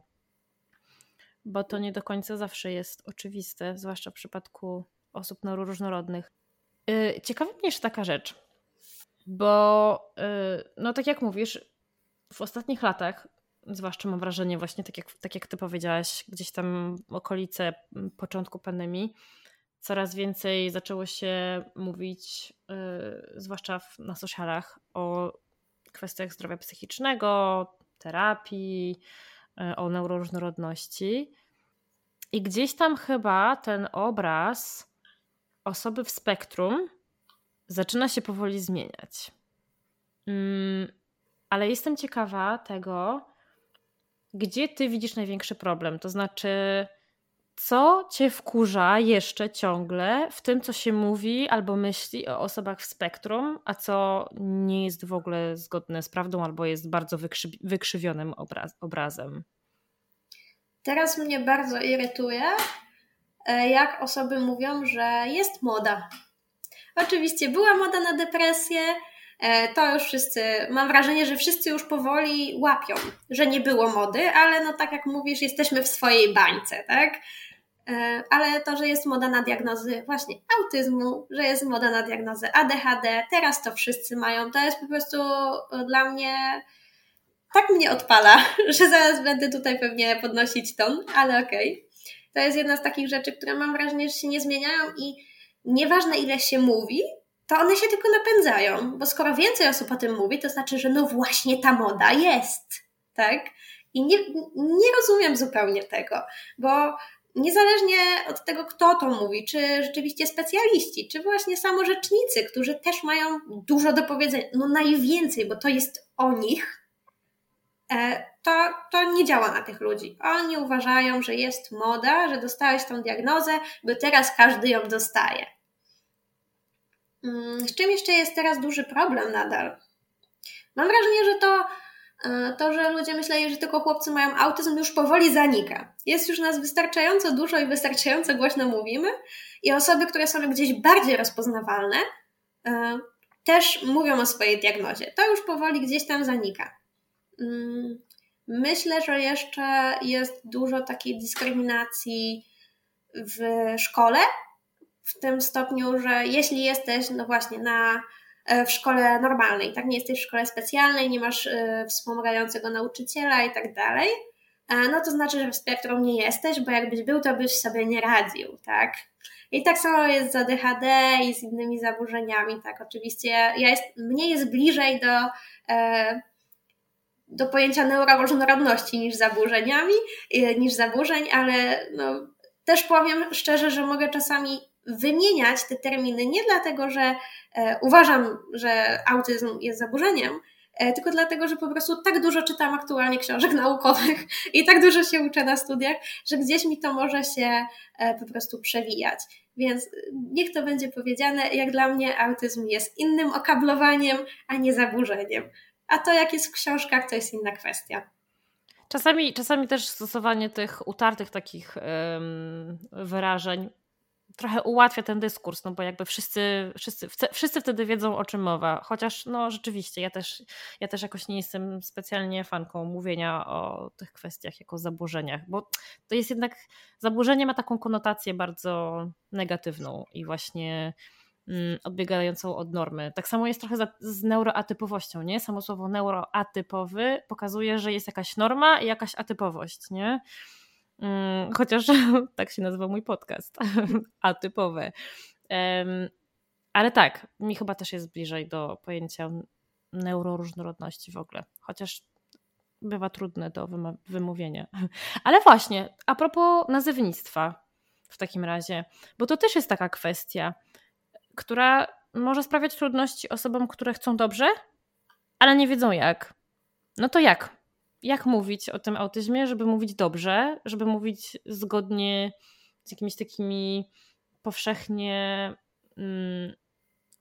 bo to nie do końca zawsze jest oczywiste, zwłaszcza w przypadku osób neuroróżnorodnych. Y, ciekawa mnie jeszcze taka rzecz, bo y, no tak jak mówisz, w ostatnich latach, zwłaszcza mam wrażenie właśnie tak jak, tak jak ty powiedziałaś, gdzieś tam okolice początku pandemii, coraz więcej zaczęło się mówić, yy, zwłaszcza w, na socialach, o kwestiach zdrowia psychicznego, terapii, E, o neuroróżnorodności. I gdzieś tam chyba ten obraz osoby w spektrum zaczyna się powoli zmieniać. Mm, ale jestem ciekawa tego, gdzie ty widzisz największy problem. To znaczy, co cię wkurza jeszcze ciągle w tym, co się mówi albo myśli o osobach w spektrum, a co nie jest w ogóle zgodne z prawdą albo jest bardzo wykrzy wykrzywionym obraz obrazem?
Teraz mnie bardzo irytuje, e, jak osoby mówią, że jest moda. Oczywiście była moda na depresję, to już wszyscy, mam wrażenie, że wszyscy już powoli łapią, że nie było mody, ale no tak jak mówisz, jesteśmy w swojej bańce, tak? E, ale to, że jest moda na diagnozy właśnie autyzmu, że jest moda na diagnozę ADHD, teraz to wszyscy mają, to jest po prostu dla mnie tak mnie odpala, że zaraz będę tutaj pewnie podnosić ton, ale okej. Okay. To jest jedna z takich rzeczy, które mam wrażenie, że się nie zmieniają i nieważne ile się mówi, to one się tylko napędzają, bo skoro więcej osób o tym mówi, to znaczy, że no właśnie ta moda jest, tak? I nie, nie rozumiem zupełnie tego, bo niezależnie od tego, kto to mówi, czy rzeczywiście specjaliści, czy właśnie samorzecznicy, którzy też mają dużo do powiedzenia, no najwięcej, bo to jest o nich, e, to, to nie działa na tych ludzi. Oni uważają, że jest moda, że dostałeś tą diagnozę, bo teraz każdy ją dostaje. Mm, z czym jeszcze jest teraz duży problem nadal? Mam wrażenie, że to E, to, że ludzie myśleli, że tylko chłopcy mają autyzm, już powoli zanika. Jest już nas wystarczająco dużo i wystarczająco głośno mówimy, i osoby, które są gdzieś bardziej rozpoznawalne, e, też mówią o swojej diagnozie. To już powoli gdzieś tam zanika. Mm, myślę, że jeszcze jest dużo takiej dyskryminacji w szkole, w tym stopniu, że jeśli jesteś, no właśnie, na E, w szkole normalnej, tak? Nie jesteś w szkole specjalnej, nie masz e, wspomagającego nauczyciela i tak dalej, e, no to znaczy, że w spektrum nie jesteś, bo jakbyś był, to byś sobie nie radził, tak? I tak samo jest z ADHD i z innymi zaburzeniami, tak? Oczywiście ja jest, mnie jest bliżej do, do pojęcia neuroróżnorodności niż zaburzeniami, niż zaburzeń, ale no, też powiem szczerze, że mogę czasami wymieniać te terminy nie dlatego, że e, uważam, że autyzm jest zaburzeniem, e, tylko dlatego, że po prostu tak dużo czytam aktualnie książek naukowych i tak dużo się uczę na studiach, że gdzieś mi to może się e, po prostu przewijać. Więc niech to będzie powiedziane, jak dla mnie autyzm jest innym okablowaniem, a nie zaburzeniem. A to, jak jest w książkach, to jest inna kwestia.
Czasami, czasami też stosowanie tych utartych takich wyrażeń trochę ułatwia ten dyskurs, no bo jakby wszyscy, wszyscy, wszyscy wtedy wiedzą o czym mowa. Chociaż no rzeczywiście, ja też, ja też jakoś nie jestem specjalnie fanką mówienia o tych kwestiach jako zaburzeniach, bo to jest jednak, zaburzenie ma taką konotację bardzo negatywną i właśnie mm, odbiegającą od normy. Tak samo jest trochę z neuroatypowością, nie? Samo słowo neuroatypowy pokazuje, że jest jakaś norma i jakaś atypowość, nie? Mm, chociaż tak się nazywa mój podcast, atypowe. Ale tak, mi chyba też jest bliżej do pojęcia neuroróżnorodności w ogóle, chociaż bywa trudne do wymówienia. Ale właśnie, a propos nazewnictwa w takim razie, bo to też jest taka kwestia, która może sprawiać trudności osobom, które chcą dobrze, ale nie wiedzą jak. No to jak? Jak mówić o tym autyzmie, żeby mówić dobrze, żeby mówić zgodnie z jakimiś takimi powszechnie mm,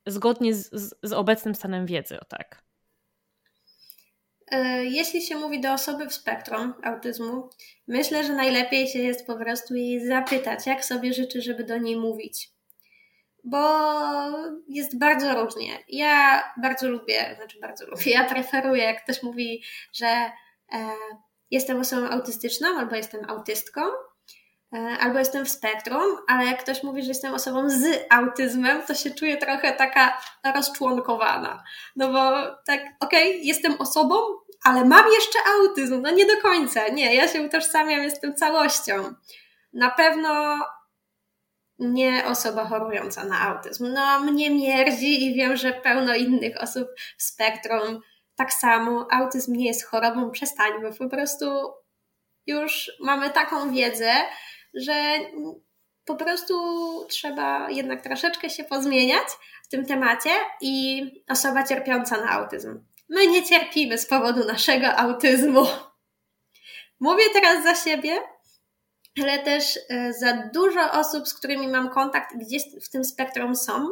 zgodnie z, z, z obecnym stanem wiedzy, o tak.
E, jeśli się mówi do osoby w spektrum autyzmu, myślę, że najlepiej się jest po prostu jej zapytać, jak sobie życzy, żeby do niej mówić. Bo jest bardzo różnie. Ja bardzo lubię, znaczy bardzo lubię, ja preferuję, jak ktoś mówi, że jestem osobą autystyczną, albo jestem autystką, e, albo jestem w spektrum, ale jak ktoś mówi, że jestem osobą z autyzmem, to się czuję trochę taka rozczłonkowana. No bo tak, okej, okay, jestem osobą, ale mam jeszcze autyzm. No nie do końca, nie, ja się utożsamiam, jestem całością. Na pewno nie osoba chorująca na autyzm. No mnie mierdzi i wiem, że pełno innych osób w spektrum tak samo autyzm nie jest chorobą, przestańmy. Po prostu już mamy taką wiedzę, że po prostu trzeba jednak troszeczkę się pozmieniać w tym temacie i osoba cierpiąca na autyzm. My nie cierpimy z powodu naszego autyzmu. Mówię teraz za siebie, ale też e, za dużo osób, z którymi mam kontakt, gdzieś w tym spektrum są,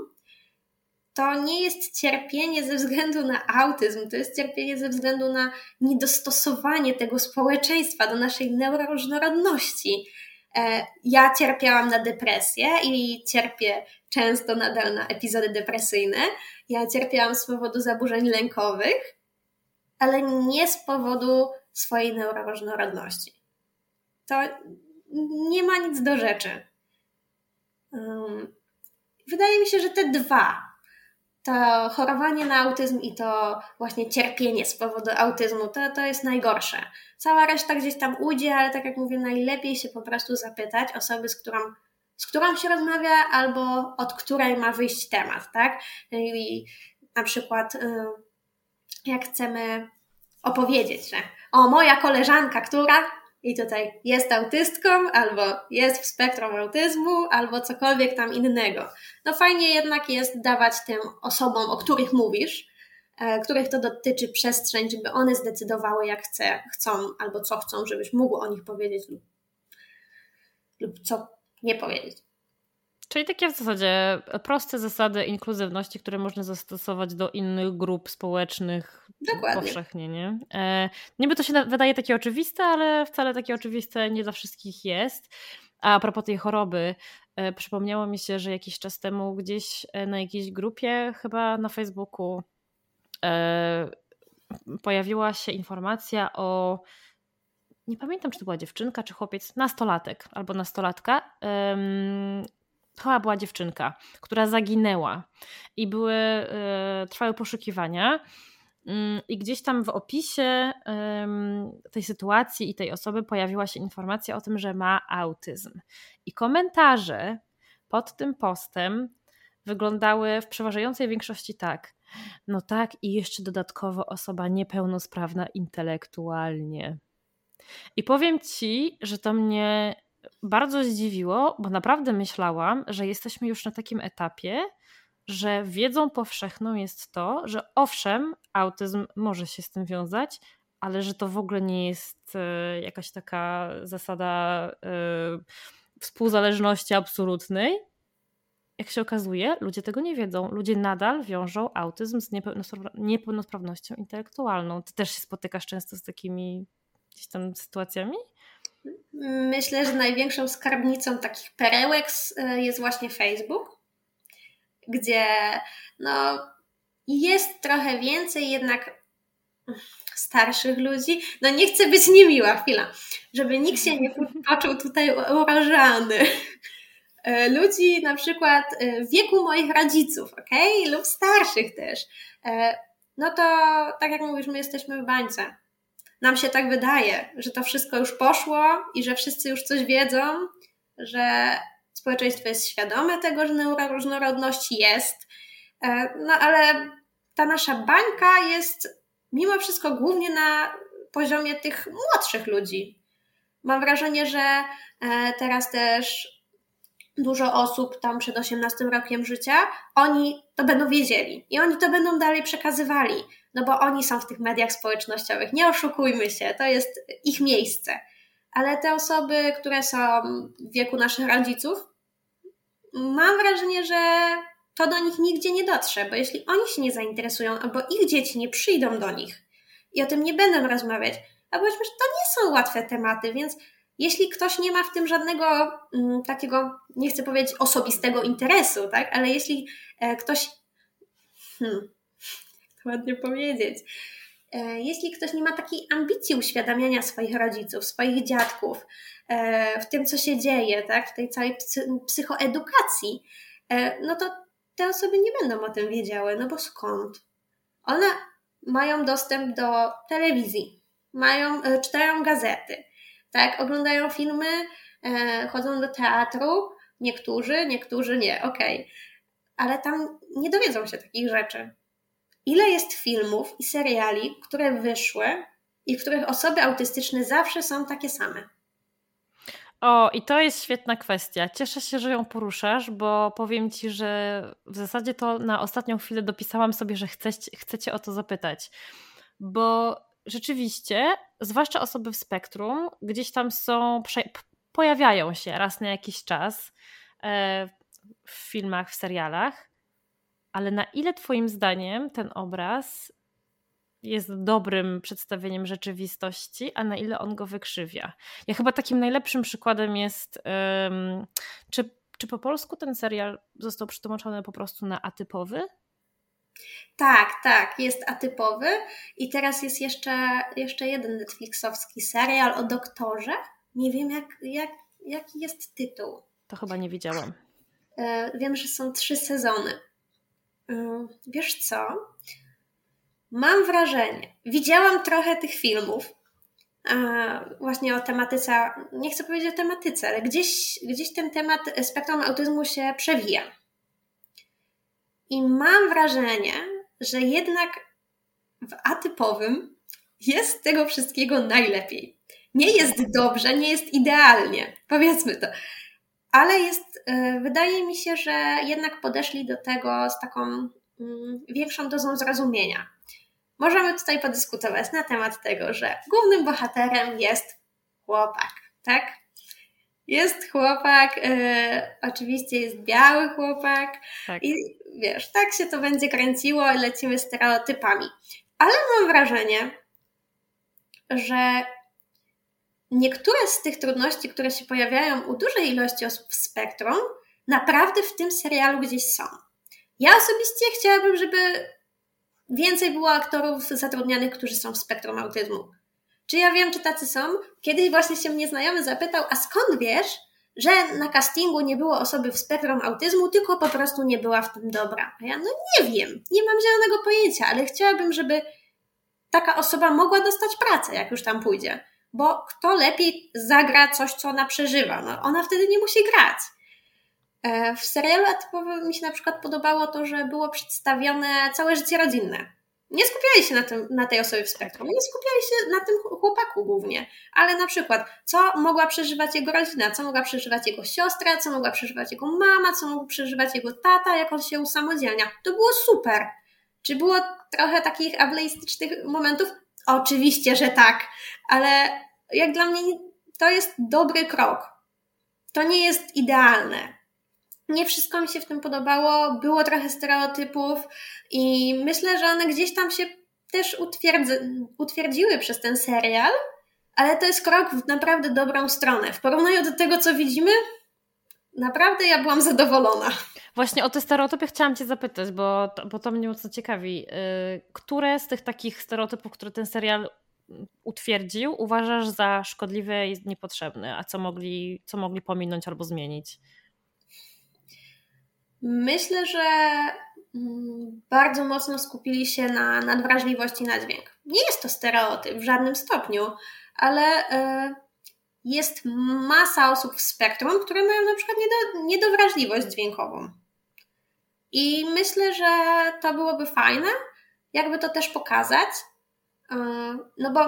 to nie jest cierpienie ze względu na autyzm, to jest cierpienie ze względu na niedostosowanie tego społeczeństwa do naszej neuroróżnorodności. E, ja cierpiałam na depresję i cierpię często nadal na epizody depresyjne. Ja cierpiałam z powodu zaburzeń lękowych, ale nie z powodu swojej neuroróżnorodności. To nie ma nic do rzeczy. Wydaje mi się, że te dwa to chorowanie na autyzm i to właśnie cierpienie z powodu autyzmu, to, to jest najgorsze. Cała reszta gdzieś tam ujdzie, ale tak jak mówię, najlepiej się po prostu zapytać osoby, z którą, z którą się rozmawia, albo od której ma wyjść temat, tak? I na przykład, y, jak chcemy opowiedzieć, że o, moja koleżanka, która i tutaj jest autystką, albo jest w spektrum autyzmu, albo cokolwiek tam innego. No fajnie jednak jest dawać tym osobom, o których mówisz, e, których to dotyczy przestrzeń, żeby one zdecydowały, jak chce, chcą, albo co chcą, żebyś mógł o nich powiedzieć lub, lub co nie powiedzieć.
Czyli takie w zasadzie proste zasady inkluzywności, które można zastosować do innych grup społecznych Dokładnie. powszechnie, nie? E, niby to się wydaje takie oczywiste, ale wcale takie oczywiste nie dla wszystkich jest. A, a propos tej choroby, e, przypomniało mi się, że jakiś czas temu gdzieś e, na jakiejś grupie, chyba na Facebooku, e, pojawiła się informacja o nie pamiętam, czy to była dziewczynka, czy chłopiec, nastolatek albo nastolatka, chyba była dziewczynka, która zaginęła i były, e, trwały poszukiwania. Mm, I gdzieś tam w opisie tej sytuacji i tej osoby pojawiła się informacja o tym, że ma autyzm. I komentarze pod tym postem wyglądały w przeważającej większości tak. No tak, i jeszcze dodatkowo osoba niepełnosprawna intelektualnie. I powiem ci, że to mnie bardzo zdziwiło, bo naprawdę myślałam, że jesteśmy już na takim etapie, że wiedzą powszechną jest to, że owszem, autyzm może się z tym wiązać, ale że to w ogóle nie jest e, jakaś taka zasada e, współzależności absolutnej. Jak się okazuje, ludzie tego nie wiedzą. Ludzie nadal wiążą autyzm z niepełnosprawnością intelektualną. Ty też się spotykasz często z takimi gdzieś tam sytuacjami?
Myślę, że największą skarbnicą takich perełek e, jest właśnie Facebook, gdzie no, jest trochę więcej jednak starszych ludzi. No nie chcę być niemiła, chwila, żeby nikt się nie poczuł tutaj urażany. E, ludzi na przykład e, wieku moich rodziców, ok? Lub starszych też. No to tak jak mówisz, my jesteśmy w bańce nam się tak wydaje, że to wszystko już poszło i że wszyscy już coś wiedzą, że społeczeństwo jest świadome tego, że neuroróżnorodność jest, e, no ale ta nasza bańka jest mimo wszystko głównie na poziomie tych młodszych ludzi. Mam wrażenie, że e, teraz też dużo osób tam przed 18 rokiem życia, oni to będą wiedzieli i oni to będą dalej przekazywali no bo oni są w tych mediach społecznościowych. Nie oszukujmy się, to jest ich miejsce. Ale te osoby, które są w wieku naszych rodziców, mam wrażenie, że to do nich nigdzie nie dotrze, bo jeśli oni się nie zainteresują, albo ich dzieci nie przyjdą do nich i o tym nie będą rozmawiać, a powiedzmy, że to nie są łatwe tematy, więc jeśli ktoś nie ma w tym żadnego mm, takiego, nie chcę powiedzieć osobistego interesu, tak, ale jeśli e, ktoś hmm, ładnie powiedzieć. E, jeśli ktoś nie ma takiej ambicji uświadamiania swoich rodziców, swoich dziadków e, w tym, co się dzieje, tak, w tej całej psychoedukacji, e, no to te osoby nie będą o tym wiedziały, no bo skąd? One mają dostęp do telewizji, mają, czytają gazety, tak, oglądają filmy, chodzą do teatru, niektórzy, niektórzy nie, okej, okay. ale tam nie dowiedzą się takich rzeczy ile jest filmów i seriali, które wyszły i w których osoby autystyczne zawsze są takie same.
O, i to jest świetna kwestia. Cieszę się, że ją poruszasz, bo powiem ci, że w zasadzie to na ostatnią chwilę dopisałam sobie, że chcecie, chcecie o to zapytać. Bo rzeczywiście, zwłaszcza osoby w spektrum, gdzieś tam są, pojawiają się raz na jakiś czas e, w filmach, w serialach ale na ile Twoim zdaniem ten obraz jest dobrym przedstawieniem rzeczywistości, a na ile on go wykrzywia? Ja chyba takim najlepszym przykładem jest, um, czy, czy po polsku ten serial został przetłumaczony po prostu na atypowy?
Tak, tak, jest atypowy. I teraz jest jeszcze, jeszcze jeden Netflixowski serial o doktorze. Nie wiem, jak, jak, jaki jest tytuł.
To chyba nie widziałam.
E, wiem, że są trzy sezony. Wiesz co? Mam wrażenie, widziałam trochę tych filmów, właśnie o tematyce, nie chcę powiedzieć o tematyce, ale gdzieś, gdzieś ten temat spektrum autyzmu się przewija. I mam wrażenie, że jednak w atypowym jest tego wszystkiego najlepiej. Nie jest dobrze, nie jest idealnie, powiedzmy to ale jest, e, wydaje mi się, że jednak podeszli do tego z taką mm, większą dozą zrozumienia. Możemy tutaj podyskutować na temat tego, że głównym bohaterem jest chłopak, tak? Jest chłopak, yy, oczywiście jest biały chłopak tak. i wiesz, tak się to będzie kręciło i lecimy stereotypami. Ale mam wrażenie, że niektóre z tych trudności, które się pojawiają u dużej ilości osób w spektrum, naprawdę w tym serialu gdzieś są. Ja osobiście chciałabym, żeby więcej było aktorów zatrudnianych, którzy są w spektrum autyzmu. Czy ja wiem, czy tacy są? Kiedyś właśnie się mnie znajomy zapytał, a skąd wiesz, że na castingu nie było osoby w spektrum autyzmu, tylko po prostu nie była w tym dobra. A ja, no nie wiem, nie mam zielonego pojęcia, ale chciałabym, żeby taka osoba mogła dostać pracę, jak już tam pójdzie bo kto lepiej zagra coś, co ona przeżywa? No, ona wtedy nie musi grać. E, w serialu atypowym mi się na przykład podobało to, że było przedstawione całe życie rodzinne. Nie skupiali się na, tym, na tej osobie w spektrum, nie skupiali się na tym chłopaku głównie, ale na przykład, co mogła przeżywać jego rodzina, co mogła przeżywać jego siostra, co mogła przeżywać jego mama, co mógł przeżywać jego tata, jak on się usamodzielnia. To było super. Czy było trochę takich ableistycznych momentów? Oczywiście, że tak, ale jak dla mnie to jest dobry krok. To nie jest idealne. Nie wszystko mi się w tym podobało, było trochę stereotypów i myślę, że one gdzieś tam się też utwierdziły przez ten serial, ale to jest krok w naprawdę dobrą stronę. W porównaniu do tego, co widzimy, naprawdę ja byłam zadowolona.
Właśnie o te stereotypy chciałam Cię zapytać, bo bo to mnie mocno ciekawi. Y, które z tych takich stereotypów, które ten serial utwierdził, uważasz za szkodliwe i niepotrzebne, a co mogli, co mogli pominąć albo zmienić?
Myślę, że mm, bardzo mocno skupili się na nadwrażliwości na dźwięk. Nie jest to stereotyp w żadnym stopniu, ale y, jest masa osób w spektrum, które mają na przykład niedowrażliwość dźwiękową. I myślę, że to byłoby fajne, jakby to też pokazać, e, no bo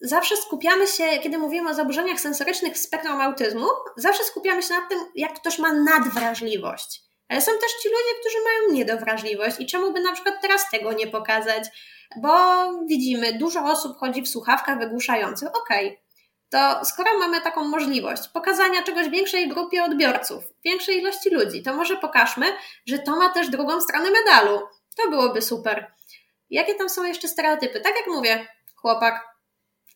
zawsze skupiamy się, kiedy mówimy o zaburzeniach sensorycznych w spektrum autyzmu, zawsze skupiamy się na tym, jak ktoś ma nadwrażliwość. Ale są też ci ludzie, którzy mają niedowrażliwość i czemu by na przykład teraz tego nie pokazać? Bo widzimy, dużo osób chodzi w słuchawkach wygłuszających. Okej, okay to skoro mamy taką możliwość pokazania czegoś większej grupie odbiorców, większej ilości ludzi, to może pokażmy, że to ma też drugą stronę medalu. To byłoby super. Jakie tam są jeszcze stereotypy? Tak jak mówię, chłopak.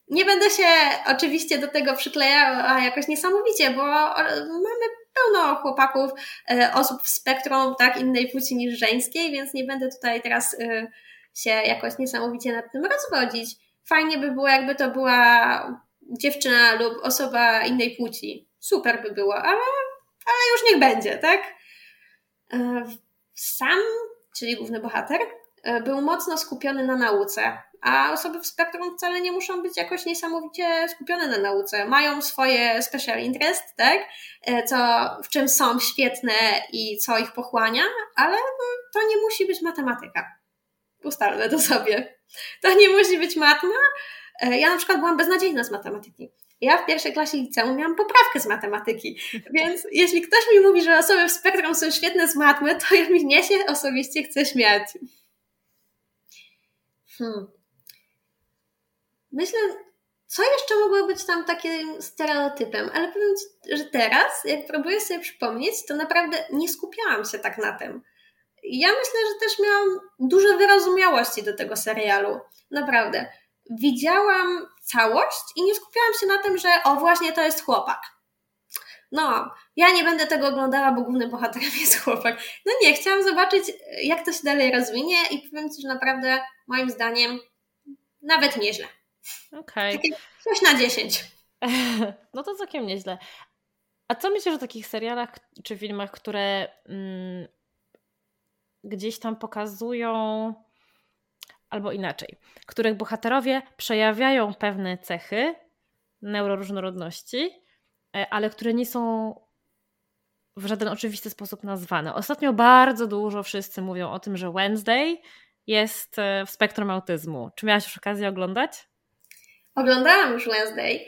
Nie będę się oczywiście do tego przyklejała jakoś niesamowicie, bo mamy pełno chłopaków, e, osób w spektrum tak innej płci niż żeńskiej, więc nie będę tutaj teraz e, się jakoś niesamowicie nad tym rozwodzić. Fajnie by było, jakby to była dziewczyna lub osoba innej płci. Super by było, ale, ale już niech będzie, tak? E, sam, czyli główny bohater, e, był mocno skupiony na nauce, a osoby w spektrum wcale nie muszą być jakoś niesamowicie skupione na nauce. Mają swoje special interest, tak? E, co, w czym są świetne i co ich pochłania, ale to nie musi być matematyka. Ustalmy to sobie. To nie musi być matma, E, ja na przykład byłam beznadziejna z matematyki. Ja w pierwszej klasie liceum miałam poprawkę z matematyki, więc jeśli ktoś mi mówi, że osoby w spektrum są świetne z matmy, to ja mnie się osobiście chce śmiać. Hmm. Myślę, co jeszcze mogło być tam takim stereotypem, ale powiem Ci, że teraz, jak próbuję sobie przypomnieć, to naprawdę nie skupiałam się tak na tym. Ja myślę, że też miałam dużo wyrozumiałości do tego serialu. Naprawdę widziałam całość i nie skupiałam się na tym, że o właśnie to jest chłopak. No, ja nie będę tego oglądała, bo głównym bohaterem jest chłopak. No nie, chciałam zobaczyć, jak to się dalej rozwinie i powiem Ci, że naprawdę moim zdaniem nawet nieźle.
Okej. Okay.
Coś na 10.
No to całkiem nieźle. A co myślisz o takich serialach czy filmach, które mm, gdzieś tam pokazują albo inaczej, których bohaterowie przejawiają pewne cechy neuroróżnorodności, e, ale które nie są w żaden oczywisty sposób nazwane. Ostatnio bardzo dużo wszyscy mówią o tym, że Wednesday jest e, w spektrum autyzmu. Czy miałaś już okazję oglądać?
Oglądałam już Wednesday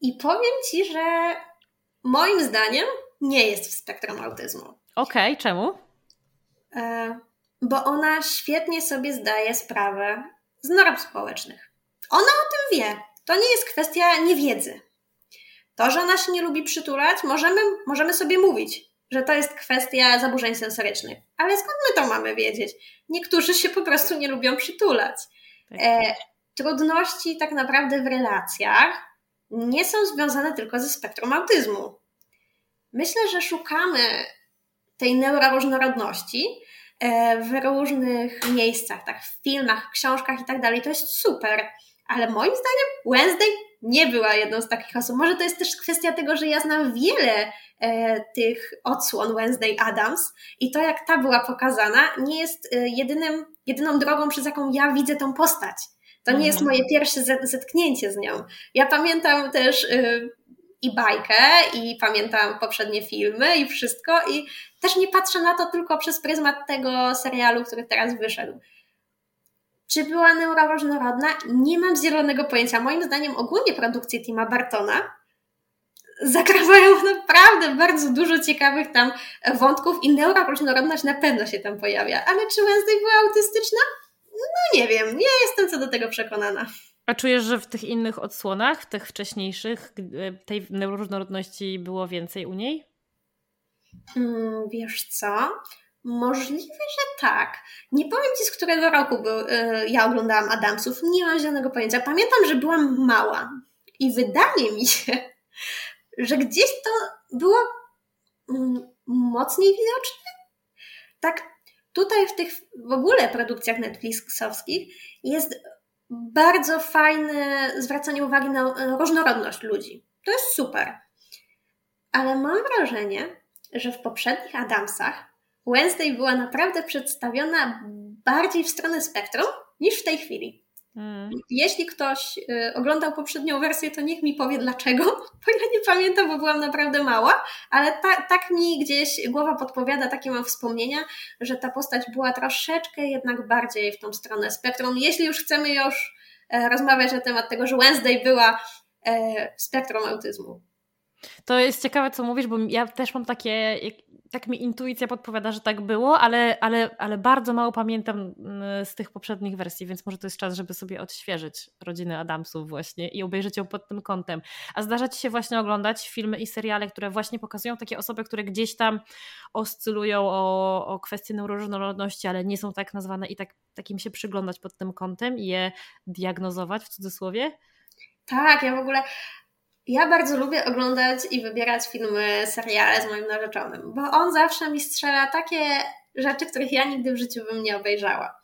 i powiem Ci, że moim zdaniem nie jest w spektrum autyzmu.
Okej, okay, czemu?
E, bo ona świetnie sobie zdaje sprawę z norm społecznych. Ona o tym wie. To nie jest kwestia niewiedzy. To, że ona się nie lubi przytulać, możemy, możemy sobie mówić, że to jest kwestia zaburzeń sensorycznych. Ale skąd my to mamy wiedzieć? Niektórzy się po prostu nie lubią przytulać. Tak. E, trudności tak naprawdę w relacjach nie są związane tylko ze spektrum autyzmu. Myślę, że szukamy tej neuroróżnorodności, E, w różnych miejscach, tak, w filmach, książkach i tak dalej. To jest super. Ale moim zdaniem Wednesday nie była jedną z takich osób. Może to jest też kwestia tego, że ja znam wiele e, tych odsłon Wednesday Adams i to, jak ta była pokazana, nie jest e, jedynym, jedyną drogą, przez jaką ja widzę tą postać. To nie jest mhm. moje pierwsze zetknięcie z nią. Ja pamiętam też y, i bajkę, i pamiętam poprzednie filmy, i wszystko, i też nie patrzę na to tylko przez pryzmat tego serialu, który teraz wyszedł. Czy była neuroróżnorodna? Nie mam zielonego pojęcia. Moim zdaniem ogólnie produkcje Tima Bartona zakrawają naprawdę bardzo dużo ciekawych tam wątków i neuroróżnorodność na pewno się tam pojawia. Ale czy Wednesday była autystyczna? No nie wiem, nie jestem co do tego przekonana.
A czujesz, że w tych innych odsłonach, w tych wcześniejszych, tej neuroróżnorodności było więcej u niej?
Hmm, wiesz co? Możliwe, że tak. Nie powiem ci, z którego roku był, yy, ja oglądałam Adamsów. Nie mam żadnego pojęcia. Pamiętam, że byłam mała i wydaje mi się, że gdzieś to było mm, mocniej widoczne. Tak, tutaj w tych w ogóle produkcjach Netflixowskich jest bardzo fajne zwracanie uwagi na różnorodność ludzi. To jest super. Ale mam wrażenie, że w poprzednich Adamsach Wednesday była naprawdę przedstawiona bardziej w stronę spektrum niż w tej chwili. Hmm. Jeśli ktoś y, oglądał poprzednią wersję, to niech mi powie dlaczego, bo ja nie pamiętam, bo byłam naprawdę mała, ale ta, tak mi gdzieś głowa podpowiada, takie mam wspomnienia, że ta postać była troszeczkę jednak bardziej w tą stronę spektrum. Jeśli już chcemy już e, rozmawiać na temat tego, że Wednesday była e, w spektrum autyzmu.
To jest ciekawe, co mówisz, bo ja też mam takie, tak mi intuicja podpowiada, że tak było, ale, ale, ale bardzo mało pamiętam mm, z tych poprzednich wersji, więc może to jest czas, żeby sobie odświeżyć rodzinę Adamsów właśnie i obejrzeć ją pod tym kątem. A zdarza Ci się właśnie oglądać filmy i seriale, które właśnie pokazują takie osoby, które gdzieś tam oscylują o, o kwestie neuroróżnorodności, ale nie są tak nazwane i tak, takim się przyglądać pod tym kątem i je diagnozować w cudzysłowie?
Tak, ja w ogóle ja bardzo lubię oglądać i wybierać filmy, seriale z moim narzeczonym, bo on zawsze mi strzela takie rzeczy, których ja nigdy w życiu bym nie obejrzała.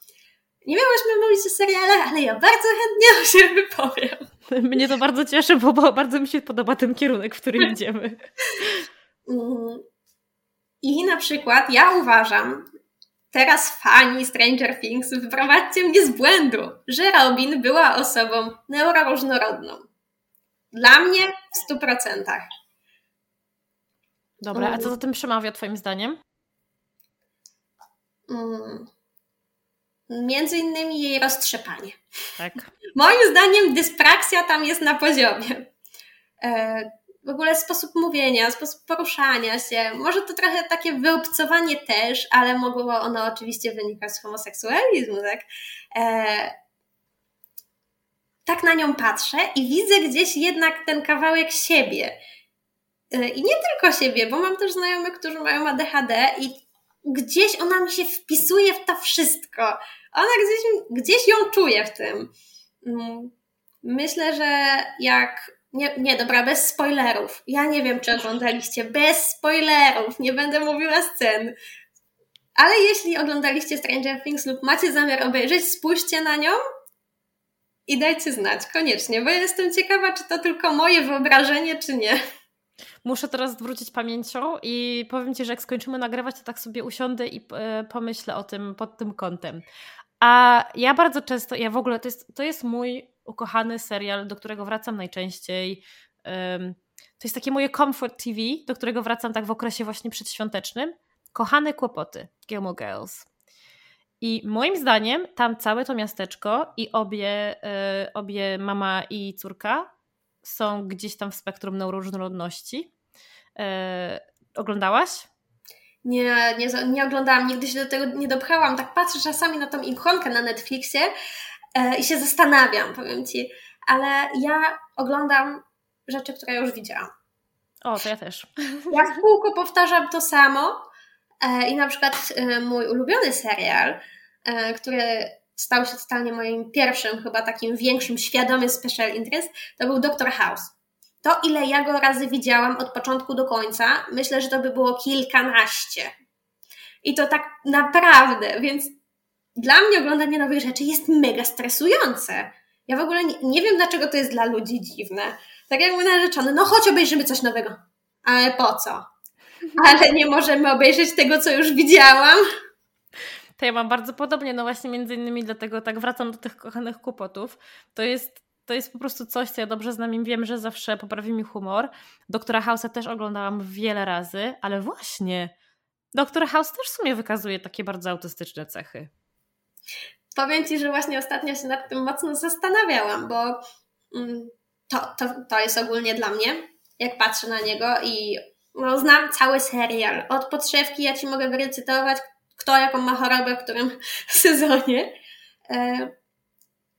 Nie miałyśmy mówić o serialach, ale ja bardzo chętnie o się wypowiem.
Mnie to bardzo cieszy, bo bardzo mi się podoba ten kierunek, w którym idziemy.
Mm. I na przykład ja uważam, teraz fani Stranger Things, wyprowadźcie mnie z błędu, że Robin była osobą neuroróżnorodną. Dla mnie w stu procentach.
Dobra, a co za tym przemawia Twoim zdaniem?
Mm. Między innymi jej roztrzepanie.
Tak.
Moim zdaniem dyspraksja tam jest na poziomie. E, w ogóle sposób mówienia, sposób poruszania się, może to trochę takie wyobcowanie też, ale mogło ono oczywiście wynikać z homoseksualizmu, tak? Tak na nią patrzę i widzę gdzieś jednak ten kawałek siebie. Y, I nie tylko siebie, bo mam też znajomych, którzy mają ADHD i gdzieś ona mi się wpisuje w to wszystko. Ona gdzieś, gdzieś ją czuje w tym. Mm, myślę, że jak. Nie, nie, dobra, bez spoilerów. Ja nie wiem, czy oglądaliście. Bez spoilerów. Nie będę mówiła scen. Ale jeśli oglądaliście Stranger Things lub macie zamiar obejrzeć, spójrzcie na nią i dajcie znać, koniecznie, bo jestem ciekawa, czy to tylko moje wyobrażenie, czy nie.
Muszę teraz wrócić pamięcią i powiem Ci, że jak skończymy nagrywać, to tak sobie usiądę i e, pomyślę o tym pod tym kątem. A ja bardzo często, ja w ogóle, to jest, to jest mój ukochany serial, do którego wracam najczęściej. To jest takie moje comfort TV, do którego wracam tak w okresie właśnie przedświątecznym. Kochane kłopoty, Gilmore Girls. I moim zdaniem tam całe to miasteczko i obie, y, obie mama i córka są gdzieś tam w spektrum neuroróżnorodności. Y, oglądałaś?
Nie, nie, nie oglądałam, nigdy się do tego nie dopchałam. Tak patrzę czasami na tą ikonkę na Netflixie y, i się zastanawiam, powiem Ci. Ale ja oglądam rzeczy, które już widziałam.
O, to ja też.
Ja w kółko powtarzam to samo I na przykład e, mój ulubiony serial, e, który stał się totalnie moim pierwszym, chyba takim większym, świadomym special interest, to był Doctor House. To, ile ja go razy widziałam od początku do końca, myślę, że to by było kilkanaście. I to tak naprawdę, więc dla mnie oglądanie nowych rzeczy jest mega stresujące. Ja w ogóle nie, nie wiem, dlaczego to jest dla ludzi dziwne. Tak jak mój narzeczony, no chodź obejrzymy coś nowego. Ale po co? Ale nie możemy obejrzeć tego, co już widziałam.
To ja mam bardzo podobnie, no właśnie między innymi dlatego tak wracam do tych kochanych kłopotów. To jest, to jest po prostu coś, co ja dobrze znam i wiem, że zawsze poprawi mi humor. Doktora House'a też oglądałam wiele razy, ale właśnie Doktor House też w sumie wykazuje takie bardzo autystyczne cechy.
powiem Ci, że właśnie ostatnio się nad tym mocno zastanawiałam, bo mm, to, to, to jest ogólnie dla mnie, jak patrzę na niego i no, znam cały serial. Od podszewki ja Ci mogę wyrecytować, kto jaką ma chorobę w którym sezonie. E,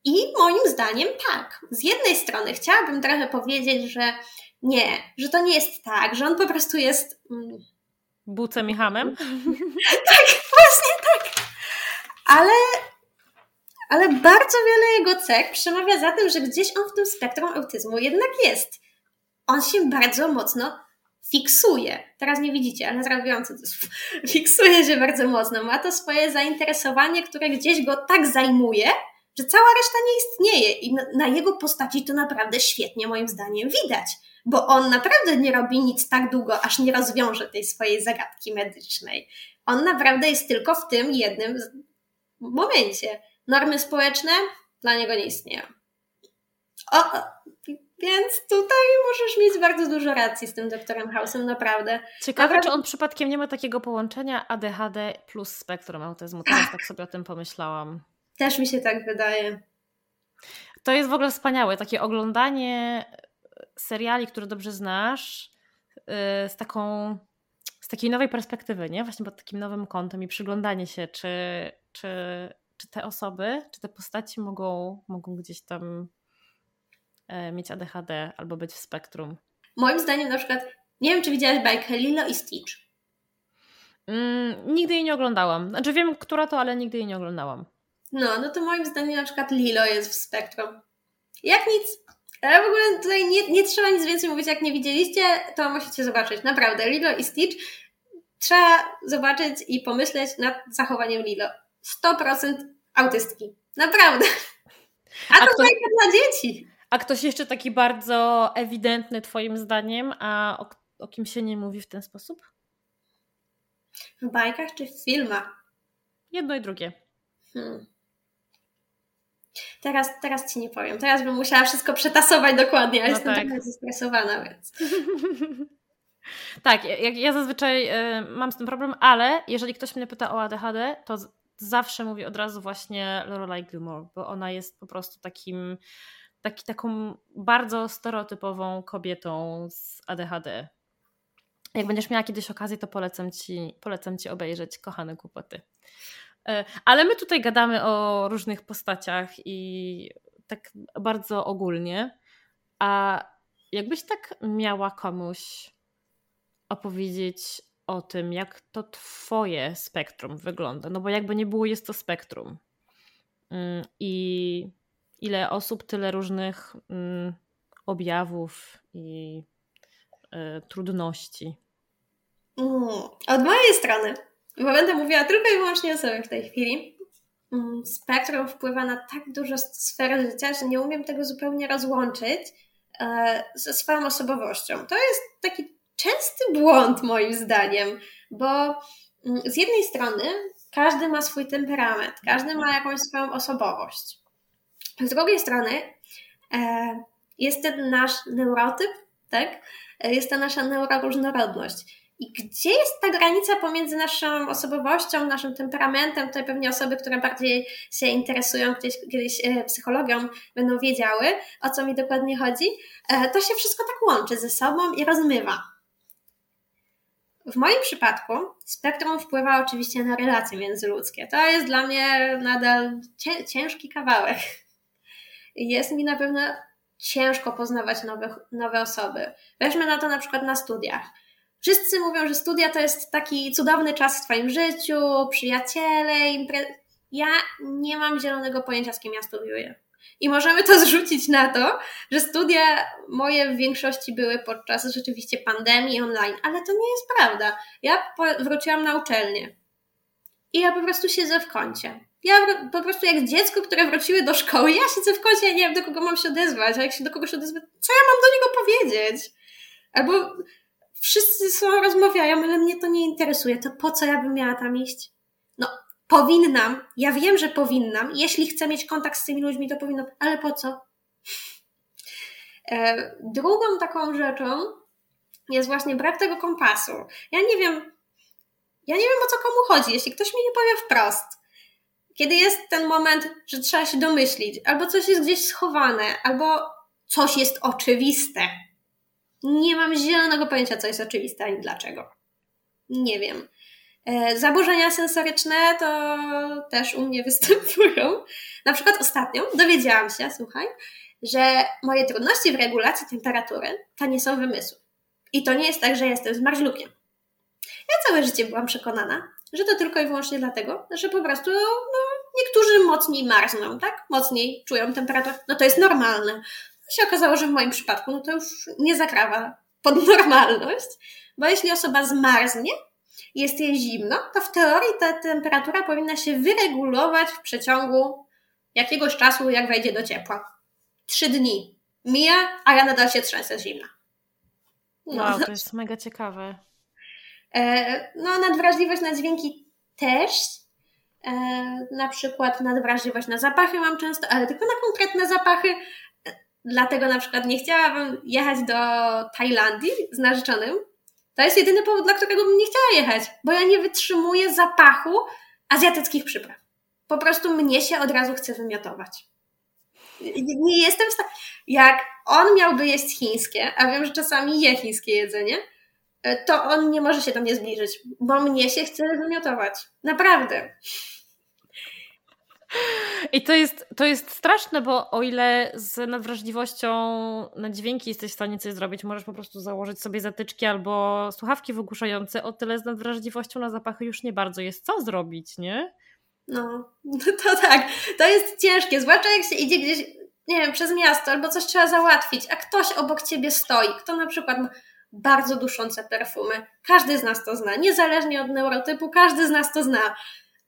I moim zdaniem tak. Z jednej strony chciałabym trochę powiedzieć, że nie, że to nie jest tak, że on po prostu jest. Mm,
Bucem i hamem?
tak, właśnie tak. Ale, ale bardzo wiele jego cech przemawia za tym, że gdzieś on w tym spektrum autyzmu jednak jest. On się bardzo mocno fiksuje. Teraz nie widzicie, ale zrobiłam cudzysłów. Fiksuje się bardzo mocno. Ma to swoje zainteresowanie, które gdzieś go tak zajmuje, że cała reszta nie istnieje. I na, jego postaci to naprawdę świetnie, moim zdaniem, widać. Bo on naprawdę nie robi nic tak długo, aż nie rozwiąże tej swojej zagadki medycznej. On naprawdę jest tylko w tym jednym momencie. Normy społeczne dla niego nie istnieją. O, więc tutaj możesz mieć bardzo dużo racji z tym doktorem House'em, naprawdę.
Ciekawe, naprawdę... czy on przypadkiem nie ma takiego połączenia ADHD plus spektrum autyzmu. Teraz tak sobie o tym pomyślałam.
Też mi się tak wydaje.
To jest w ogóle wspaniałe, takie oglądanie seriali, które dobrze znasz, y, z taką z takiej nowej perspektywy, nie? Właśnie pod takim nowym kątem i przyglądanie się, czy, czy, czy te osoby, czy te postaci mogą, mogą gdzieś tam e, mieć ADHD albo być w spektrum.
Moim zdaniem na przykład, nie wiem czy widziałaś bajkę Lilo i Stitch.
Mm, nigdy jej nie oglądałam. Znaczy wiem, która to, ale nigdy jej nie oglądałam.
No, no to moim zdaniem na przykład Lilo jest w spektrum. Jak nic. Ale w ogóle tutaj nie, nie trzeba nic więcej mówić, jak nie widzieliście, to musicie zobaczyć. Naprawdę, Lilo i Stitch trzeba zobaczyć i pomyśleć nad zachowaniem Lilo. 100% autystki. Naprawdę. A, a to kto, dla dzieci.
A ktoś jeszcze taki bardzo ewidentny twoim zdaniem, a o, o kim się nie mówi w ten sposób?
W bajkach czy w filmach?
Jedno i drugie.
Hmm. Teraz, teraz ci nie powiem. Teraz bym musiała wszystko przetasować dokładnie, ale no jestem tak. trochę zestresowana, więc.
tak, ja, ja zazwyczaj y, mam z tym problem, ale jeżeli ktoś mnie pyta o ADHD, to z, zawsze mówię od razu właśnie Lorelai Gilmore, bo ona jest po prostu takim, taki, taką bardzo stereotypową kobietą z ADHD. Jak będziesz miała kiedyś okazję, to polecam ci, polecam ci obejrzeć Kochane Kłopoty. E, ale my tutaj gadamy o różnych postaciach i tak bardzo ogólnie. A jakbyś tak miała komuś opowiedzieć o tym, jak to Twoje spektrum wygląda? No bo jakby nie było, jest to spektrum. Mm, I ile osób, tyle różnych mm, objawów i e, trudności.
Mm, od mojej strony bo będę mówiła tylko i wyłącznie o sobie w tej chwili. Mm, spektrum wpływa na tak dużo sfer życia, że nie umiem tego zupełnie rozłączyć e, ze swoją osobowością. To jest taki częsty błąd, moim zdaniem, bo mm, z jednej strony każdy ma swój temperament, każdy ma jakąś swoją osobowość. Z drugiej strony e, jest ten nasz neurotyp, tak? E, jest ta nasza neuroróżnorodność. I gdzie jest ta granica pomiędzy naszą osobowością, naszym temperamentem? Tutaj pewnie osoby, które bardziej się interesują gdzieś, kiedyś e, psychologią, będą wiedziały, o co mi dokładnie chodzi. To się wszystko tak łączy ze sobą i rozmywa. W moim przypadku spektrum wpływa oczywiście na relacje międzyludzkie. To jest dla mnie nadal ciężki kawałek. Jest mi na pewno ciężko poznawać nowe, nowe osoby. Weźmy na to na przykład na studiach Wszyscy mówią, że studia to jest taki cudowny czas w Twoim życiu, przyjaciele, impre... Ja nie mam zielonego pojęcia, z kim ja studiuję. I możemy to zrzucić na to, że studia moje w większości były podczas rzeczywiście pandemii online, ale to nie jest prawda. Ja wróciłam na uczelnię i ja po prostu siedzę w kącie. Ja po prostu jak dziecko, które wróciły do szkoły, ja siedzę w kącie, ja nie wiem do kogo mam się odezwać, a jak się do kogoś odezwę, co ja mam do niego powiedzieć? Albo wszyscy są, rozmawiają, ale mnie to nie interesuje. To po co ja bym miała tam iść? No, powinnam. Ja wiem, że powinnam. Jeśli chcę mieć kontakt z tymi ludźmi, to powinnam, ale po co? E, drugą taką rzeczą jest właśnie brak tego kompasu. Ja nie wiem, ja nie wiem o co komu chodzi, jeśli ktoś mi nie powie wprost. Kiedy jest ten moment, że trzeba się domyślić, albo coś jest gdzieś schowane, albo coś jest oczywiste. Nie mam zielonego pojęcia, co jest oczywiste ani dlaczego. Nie wiem. E, zaburzenia sensoryczne to też u mnie występują. Na przykład ostatnio dowiedziałam się, słuchaj, że moje trudności w regulacji temperatury to nie są wymysły. I to nie jest tak, że jestem zmarzlukiem. Ja całe życie byłam przekonana, że to tylko i wyłącznie dlatego, że po prostu no, niektórzy mocniej marzną, tak? Mocniej czują temperaturę. No to jest normalne. To się okazało, że w moim przypadku no to już nie zakrawa pod normalność, bo jeśli osoba zmarznie, jest jej zimno, to w teorii ta temperatura powinna się wyregulować w przeciągu jakiegoś czasu, jak wejdzie do ciepła. Trzy dni mija, a ja nadal się trzęsę zimna.
No. Wow, to jest mega ciekawe.
E, no, nadwrażliwość na dźwięki też. E, na przykład nadwrażliwość na zapachy mam często, ale tylko na konkretne zapachy. E, dlatego na przykład nie chciałabym jechać do Tajlandii z narzeczonym. To jest jedyny powód, dla którego bym nie chciała jechać, bo ja nie wytrzymuję zapachu azjatyckich przypraw. Po prostu mnie się od razu chce wymiotować. Nie jestem w stanie. Jak on miałby jeść chińskie, a wiem, że czasami je chińskie jedzenie, to on nie może się do mnie zbliżyć, bo mnie się chce wymiotować. Naprawdę.
I to jest, to jest straszne, bo o ile z nadwrażliwością na dźwięki jesteś w stanie coś zrobić, możesz po prostu założyć sobie zatyczki albo słuchawki wygłuszające, o tyle z nadwrażliwością na zapachy już nie bardzo jest co zrobić, nie?
No, to tak. To jest ciężkie, zwłaszcza jak się idzie gdzieś, nie wiem, przez miasto albo coś trzeba załatwić, a ktoś obok ciebie stoi, kto na przykład bardzo duszące perfumy. Każdy z nas to zna, niezależnie od neurotypu, każdy z nas to zna.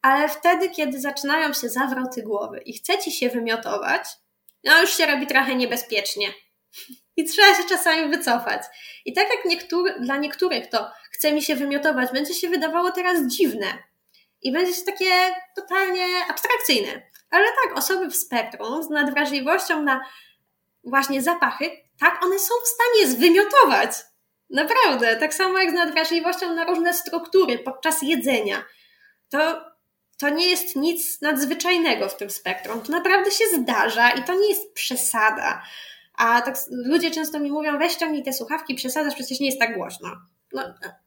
Ale wtedy, kiedy zaczynają się zawroty głowy i chce ci się wymiotować, no już się robi trochę niebezpiecznie. I trzeba się czasami wycofać. I tak jak niektóry, dla niektórych to chce mi się wymiotować, będzie się wydawało teraz dziwne. I będzie się takie totalnie abstrakcyjne. Ale tak, osoby w spektrum z nadwrażliwością na właśnie zapachy, tak, one są w stanie zwymiotować. Naprawdę, tak samo jak z nadwrażliwością na różne struktury podczas jedzenia. To, to nie jest nic nadzwyczajnego w tym spektrum. To naprawdę się zdarza i to nie jest przesada. A tak ludzie często mi mówią, weź ściągnij te słuchawki, przesadzasz, przecież nie jest tak głośno. No,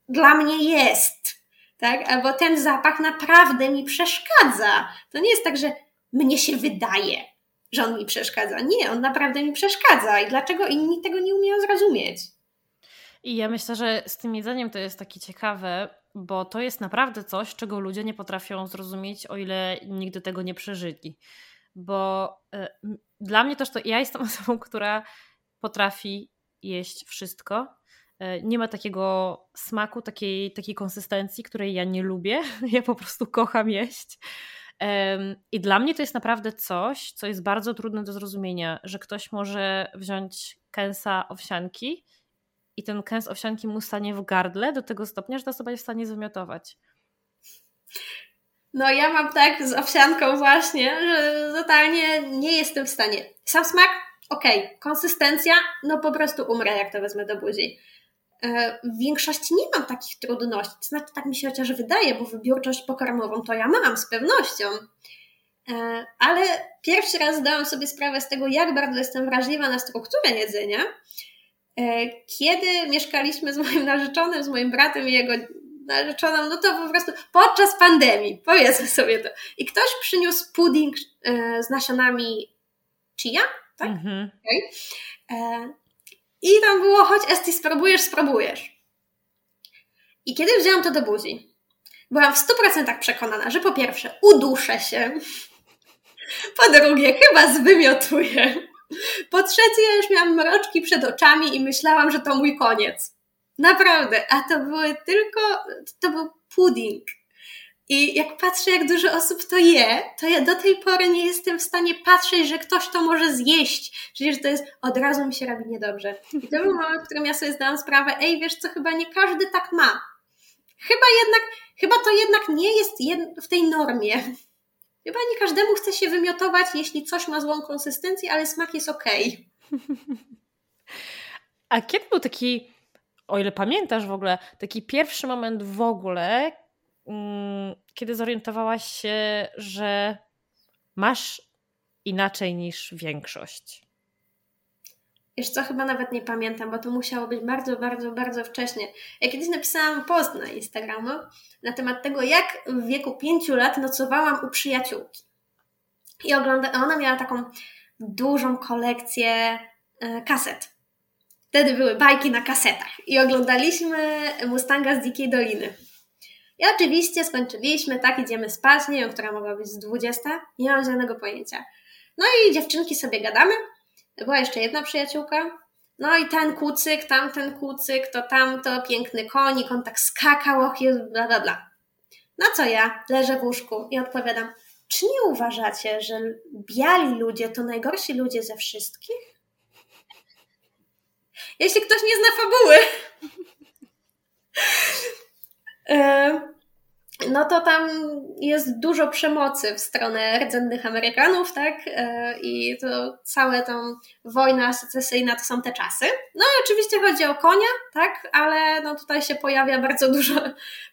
dla mnie jest, tak? Albo ten zapach naprawdę mi przeszkadza. To nie jest tak, że mnie się wydaje, że on mi przeszkadza. Nie, on naprawdę mi przeszkadza. I dlaczego inni tego nie umieją zrozumieć?
I ja myślę, że z tym jedzeniem to jest takie ciekawe, bo to jest naprawdę coś, czego ludzie nie potrafią zrozumieć, o ile nigdy tego nie przeżyli. Bo y, dla mnie też to, ja jestem osobą, która potrafi jeść wszystko. Y, nie ma takiego smaku, takiej, takiej konsystencji, której ja nie lubię. Ja po prostu kocham jeść. I dla mnie to jest naprawdę coś, co jest bardzo trudne do zrozumienia, że ktoś może wziąć kęsa owsianki i ten kęs owsianki mu stanie w gardle do tego stopnia, że ta osoba jest w stanie zwymiotować.
No ja mam tak z owsianką właśnie, że totalnie nie jestem w stanie. Sam smak? Okej. Okay. Konsystencja? No po prostu umrę, jak to wezmę do buzi. E, w większości nie mam takich trudności. Znaczy, tak mi się chociaż wydaje, bo wybiórczość pokarmową to ja mam z pewnością. E, ale pierwszy raz zdałam sobie sprawę z tego, jak bardzo jestem wrażliwa na strukturę jedzenia kiedy mieszkaliśmy z moim narzeczonym, z moim bratem i jego narzeczoną, no to po prostu podczas pandemii, powiedzmy sobie to. I ktoś przyniósł pudding e, z nasionami chia, tak? Mhm. Okay. I tam było, chodź Esti, spróbujesz, spróbujesz. I kiedy wzięłam to do buzi, byłam w 100% przekonana, że po pierwsze uduszę się, po drugie chyba zwymiotuję, po trzecie, ja już miałam mroczki przed oczami i myślałam, że to mój koniec. Naprawdę. A to były tylko, to był pudding. I jak patrzę, jak dużo osób to je, to ja do tej pory nie jestem w stanie patrzeć, że ktoś to może zjeść. Przecież to jest, od razu mi się robi niedobrze. I to był moment, w którym ja sobie zdałam sprawę, ej, wiesz co, chyba nie każdy tak ma. Chyba jednak, chyba to jednak nie jest w tej normie. Chyba nie każdemu chce się wymiotować, jeśli coś ma złą konsystencję, ale smak jest ok.
A kiedy był taki, o ile pamiętasz w ogóle, taki pierwszy moment w ogóle, mm, kiedy zorientowałaś się, że masz inaczej niż większość?
Wiesz co, chyba nawet nie pamiętam, bo to musiało być bardzo, bardzo, bardzo wcześnie. Ja kiedyś napisałam post na Instagramu na temat tego, jak w wieku pięciu lat nocowałam u przyjaciółki. I ogląda, ona miała taką dużą kolekcję e, kaset. Wtedy były bajki na kasetach i oglądaliśmy Mustanga z Dzikiej Doliny. I oczywiście skończyliśmy, tak, idziemy spać, nie wiem, która mogła być z 20, nie mam żadnego pojęcia. No i dziewczynki sobie gadamy, była jeszcze jedna przyjaciółka. No i ten kucyk, tamten kucyk, to tamto, piękny konik, on tak skakał, och, bla, bla, bla. Na co ja leżę w łóżku i odpowiadam, czy nie uważacie, że biali ludzie to najgorsi ludzie ze wszystkich? Jeśli ktoś nie zna fabuły. No to tam jest dużo przemocy w stronę rdzennych Amerykanów, tak? E, I to całe tą wojna secesyjna to są te czasy. No oczywiście chodzi o konia, tak? Ale no tutaj się pojawia bardzo dużo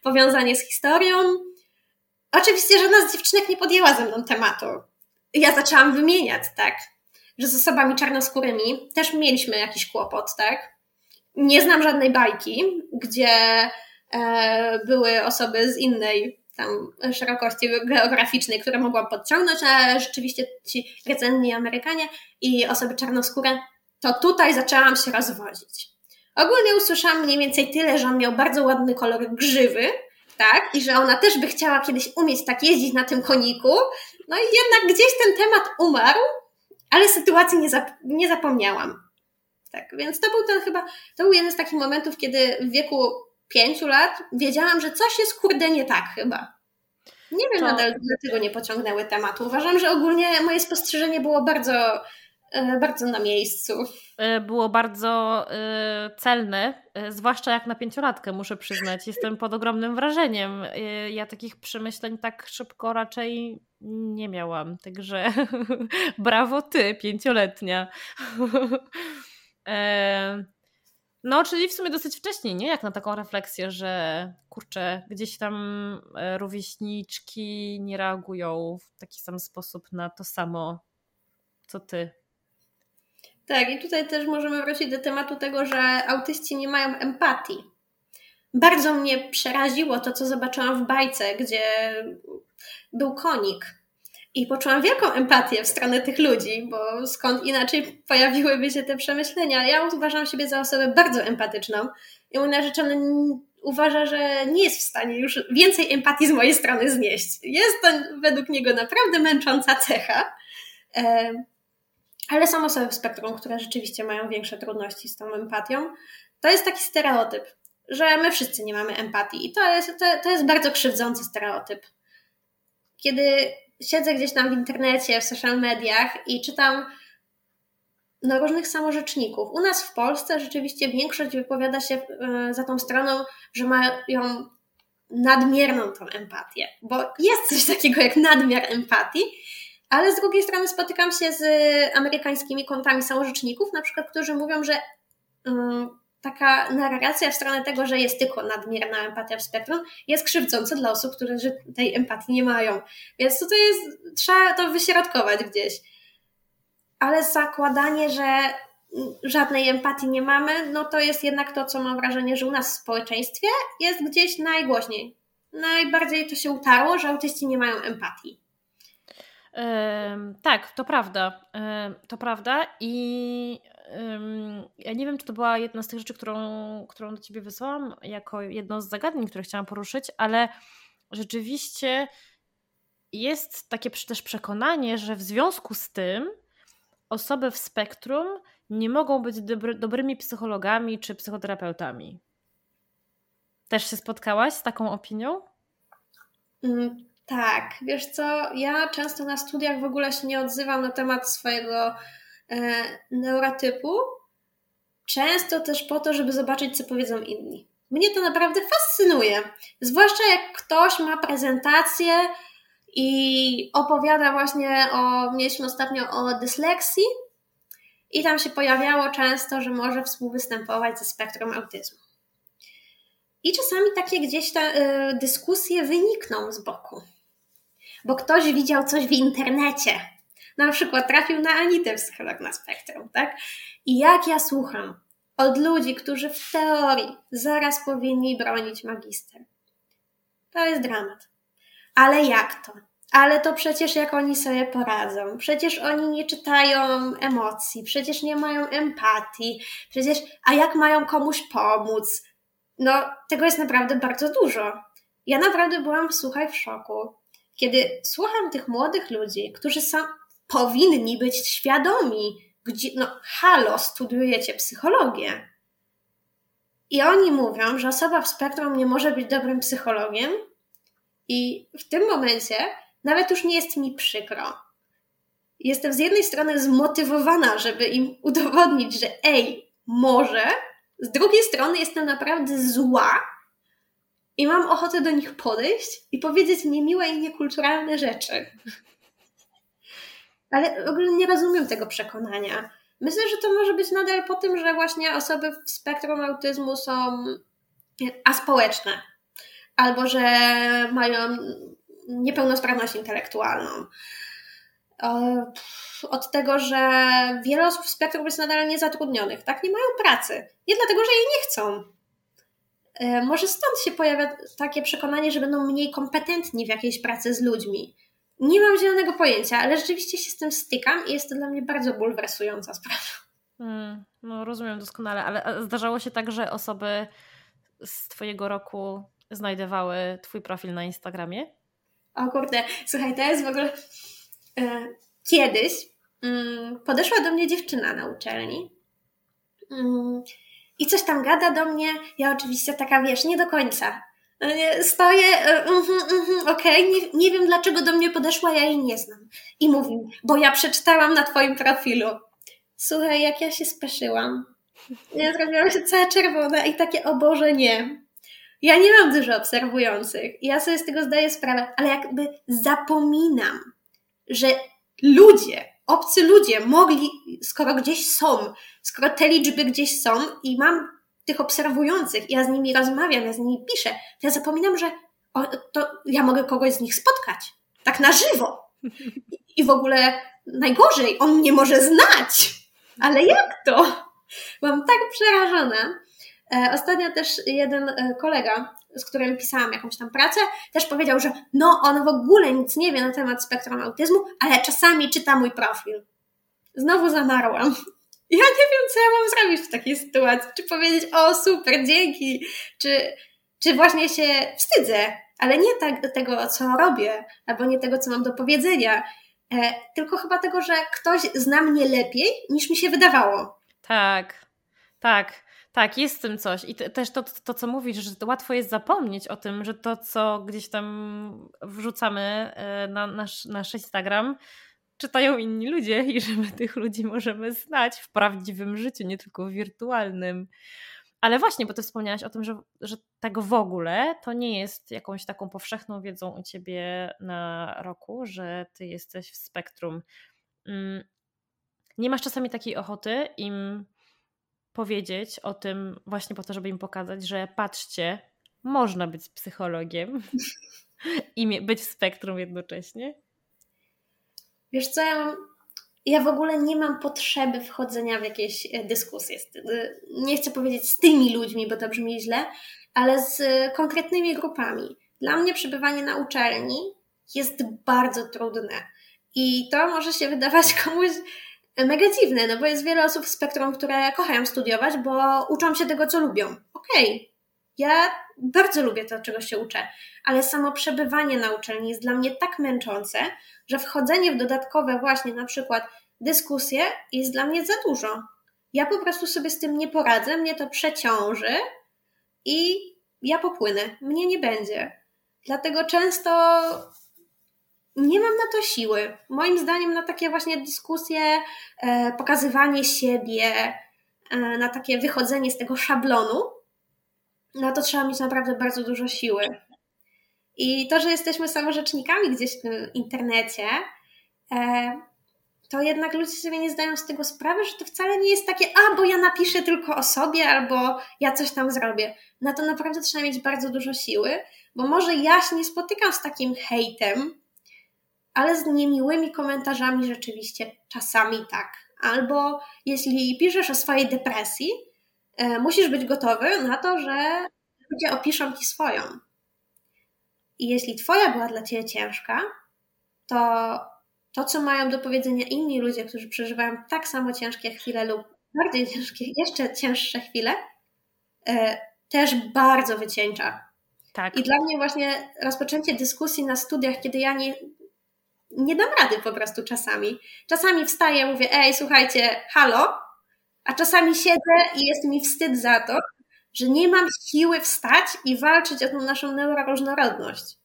powiązanie z historią. Oczywiście żadna z dziewczynek nie podjęła ze mną tematu. Ja zaczęłam wymieniać, tak? Że z osobami czarnoskórymi też mieliśmy jakiś kłopot, tak? Nie znam żadnej bajki, gdzie były osoby z innej tam szerokości geograficznej, które mogłam podciągnąć, ale rzeczywiście ci rdzenni Amerykanie i osoby czarnoskóre, to tutaj zaczęłam się rozwozić. Ogólnie usłyszałam mniej więcej tyle, że on miał bardzo ładny kolor grzywy, tak, i że ona też by chciała kiedyś umieć tak jeździć na tym koniku, no i jednak gdzieś ten temat umarł, ale sytuacji nie, zap nie zapomniałam. Tak, więc to był ten chyba, to był jeden z takich momentów, kiedy w wieku pięciu lat wiedziałam, że coś jest kurde nie tak chyba. Nie wiem to... nadal, dlaczego nie pociągnęły tematu. Uważam, że ogólnie moje spostrzeżenie było bardzo, e, bardzo na miejscu.
E, było bardzo e, celne, zwłaszcza jak na pięciolatkę, muszę przyznać. Jestem pod ogromnym wrażeniem. Ja takich przemyśleń tak szybko raczej nie miałam. Także brawo ty, pięcioletnia. No, czyli w sumie dosyć wcześnie, nie? Jak na taką refleksję, że kurczę, gdzieś tam e, rówieśniczki nie reagują w taki sam sposób na to samo, co ty.
Tak, i tutaj też możemy wrócić do tematu tego, że autyści nie mają empatii. Bardzo mnie przeraziło to, co zobaczyłam w bajce, gdzie był konik i poczułam wielką empatię w stronę tych ludzi, bo skąd inaczej pojawiłyby się te przemyślenia. Ja uważam siebie za osobę bardzo empatyczną i mój narzeczony uważa, że nie jest w stanie już więcej empatii z mojej strony znieść. Jest to według niego naprawdę męcząca cecha. E, ale są osoby w spektrum, które rzeczywiście mają większe trudności z tą empatią. To jest taki stereotyp, że my wszyscy nie mamy empatii i to jest, to, to jest bardzo krzywdzący stereotyp. Kiedy siedzę gdzieś tam w internecie, w social mediach i czytam no, różnych samorzeczników. U nas w Polsce rzeczywiście większość wypowiada się e, za tą stroną, że mają nadmierną tą empatię, bo jest coś takiego jak nadmiar empatii, ale z drugiej strony spotykam się z amerykańskimi kontami samorzeczników, na przykład, którzy mówią, że taka narracja w stronę tego, że jest tylko nadmierna empatia w spektrum, jest krzywdząca dla osób, które tej empatii nie mają. Więc tutaj jest, trzeba to wyśrodkować gdzieś. Ale zakładanie, że żadnej empatii nie mamy, no to jest jednak to, co mam wrażenie, że u nas w społeczeństwie jest gdzieś najgłośniej. Najbardziej to się utarło, że autyści nie mają empatii.
Tak, to prawda. To prawda i ja nie wiem, czy to była jedna z tych rzeczy, którą, którą do ciebie wysłałam, jako jedno z zagadnień, które chciałam poruszyć, ale rzeczywiście jest takie też przekonanie, że w związku z tym osoby w spektrum nie mogą być dobry, dobrymi psychologami czy psychoterapeutami. Też się spotkałaś z taką opinią?
Mm, tak, wiesz co, ja często na studiach w ogóle się nie odzywam na temat swojego neurotypu, często też po to, żeby zobaczyć, co powiedzą inni. Mnie to naprawdę fascynuje. Zwłaszcza jak ktoś ma prezentację i opowiada właśnie o, mieliśmy ostatnio o dysleksji i tam się pojawiało często, że może współwystępować ze spektrum autyzmu. I czasami takie gdzieś y, dyskusje wynikną z boku. bo ktoś widział coś w internecie. Na przykład trafił na Anitę Psycholog na Spektrum, tak? I jak ja słucham od ludzi, którzy w teorii zaraz powinni bronić magister, to jest dramat. Ale jak to? Ale to przecież jak oni sobie poradzą? Przecież oni nie czytają emocji, przecież nie mają empatii, przecież, a jak mają komuś pomóc? No, tego jest naprawdę bardzo dużo. Ja naprawdę byłam, słuchaj, w szoku, kiedy słucham tych młodych ludzi, którzy są, powinni być świadomi, gdzie, no, halo, studiujecie psychologię. I oni mówią, że osoba w spektrum nie może być dobrym psychologiem, i w tym momencie nawet już nie jest mi przykro. Jestem z jednej strony zmotywowana, żeby im udowodnić, że ej, może, z drugiej strony jestem naprawdę zła i mam ochotę do nich podejść i powiedzieć niemiłe i niekulturalne rzeczy. Ale w ogóle nie rozumiem tego przekonania. Myślę, że to może być nadal po tym, że właśnie osoby w spektrum autyzmu są aspołeczne, albo że mają niepełnosprawność intelektualną. Od tego, że wiele osób w spektrum jest nadal niezatrudnionych, tak? Nie mają pracy. Nie dlatego, że jej nie chcą. E, może stąd się pojawia takie przekonanie, że będą mniej kompetentni w jakiejś pracy z ludźmi. Nie mam zielonego pojęcia, ale rzeczywiście się z tym stykam i jest to dla mnie bardzo bulwersująca sprawa.
Hmm, no rozumiem doskonale, ale zdarzało się tak, że osoby z Twojego roku znajdowały Twój profil na Instagramie?
O kurde, słuchaj, to jest w ogóle... E, kiedyś mm, podeszła do mnie dziewczyna na uczelni mm, i coś tam gada do mnie. Ja oczywiście taka, wiesz, nie do końca. No stoję, uh, uh, uh, okej, okay, nie, nie wiem dlaczego do mnie podeszła, ja jej nie znam. I mówi, bo ja przeczytałam na twoim profilu. Słuchaj, jak ja się speszyłam. Ja zrobiłam się cała czerwona i takie, o Boże, nie. Ja nie mam dużo obserwujących. Ja sobie z tego zdaję sprawę, ale jakby zapominam, że ludzie, obcy ludzie mogli, skoro gdzieś są, skoro te liczby gdzieś są i mam tych obserwujących, ja z nimi rozmawiam, ja z nimi piszę, to ja zapominam, że o, to ja mogę kogoś z nich spotkać. Tak na żywo. I w ogóle najgorzej, on mnie może znać. Ale jak to? Byłam tak przerażona. E, ostatnio też jeden e, kolega, z którym pisałam jakąś tam pracę, też powiedział, że no on w ogóle nic nie wie na temat spektrum autyzmu, ale czasami czyta mój profil. Znowu zamarłam. Ja nie wiem, co ja mam zrobić w takiej sytuacji. Czy powiedzieć, o super, dzięki, czy, czy właśnie się wstydzę, ale nie tak tego, co robię, albo nie tego, co mam do powiedzenia, e, tylko chyba tego, że ktoś zna mnie lepiej, niż mi się wydawało.
Tak, tak. Tak, jest w tym coś. I też to, to, co mówisz, że to łatwo jest zapomnieć o tym, że to, co gdzieś tam wrzucamy e, na nasz, nasz Instagram, czytają inni ludzie i że my tych ludzi możemy znać w prawdziwym życiu, nie tylko w wirtualnym. Ale właśnie, bo ty wspomniałaś o tym, że, że tego w ogóle to nie jest jakąś taką powszechną wiedzą u ciebie na roku, że ty jesteś w spektrum. Mm, nie masz czasami takiej ochoty im powiedzieć o tym właśnie po to, żeby im pokazać, że patrzcie, można być psychologiem i być w spektrum jednocześnie?
Wiesz co, ja, ja w ogóle nie mam potrzeby wchodzenia w jakieś e, dyskusje. E, nie chcę powiedzieć z tymi ludźmi, bo to brzmi źle, ale z konkretnymi grupami. Dla mnie przebywanie na uczelni jest bardzo trudne. I to może się wydawać komuś mega dziwne, no bo jest wiele osób w spektrum, które kochają studiować, bo uczą się tego, co lubią. Okej, okay. Ja bardzo lubię to, czego się uczę, ale samo przebywanie na uczelni jest dla mnie tak męczące, że wchodzenie w dodatkowe właśnie na przykład dyskusje jest dla mnie za dużo. Ja po prostu sobie z tym nie poradzę, mnie to przeciąży i ja popłynę. Mnie nie będzie. Dlatego często nie mam na to siły. Moim zdaniem na takie właśnie dyskusje, e, pokazywanie siebie, e, na takie wychodzenie z tego szablonu, na to trzeba mieć naprawdę bardzo dużo siły. I to, że jesteśmy samorzecznikami gdzieś w internecie, e, to jednak ludzie sobie nie zdają z tego sprawy, że to wcale nie jest takie, a bo ja napiszę tylko o sobie, albo ja coś tam zrobię. Na to naprawdę trzeba mieć bardzo dużo siły, bo może ja się nie spotykam z takim hejtem, ale z niemiłymi komentarzami rzeczywiście czasami tak. Albo jeśli piszesz o swojej depresji, musisz być gotowy na to, że ludzie opiszą ci swoją. I jeśli twoja była dla ciebie ciężka, to to, co mają do powiedzenia inni ludzie, którzy przeżywają tak samo ciężkie chwile lub bardziej ciężkie, jeszcze cięższe chwile, e, też bardzo wycieńcza. Tak. I dla mnie właśnie rozpoczęcie dyskusji na studiach, kiedy ja nie, nie dam rady po prostu czasami. Czasami wstaję, mówię, ej, słuchajcie, halo, a czasami siedzę i jest mi wstyd za to, że nie mam siły wstać i walczyć o tą naszą neuroróżnorodność.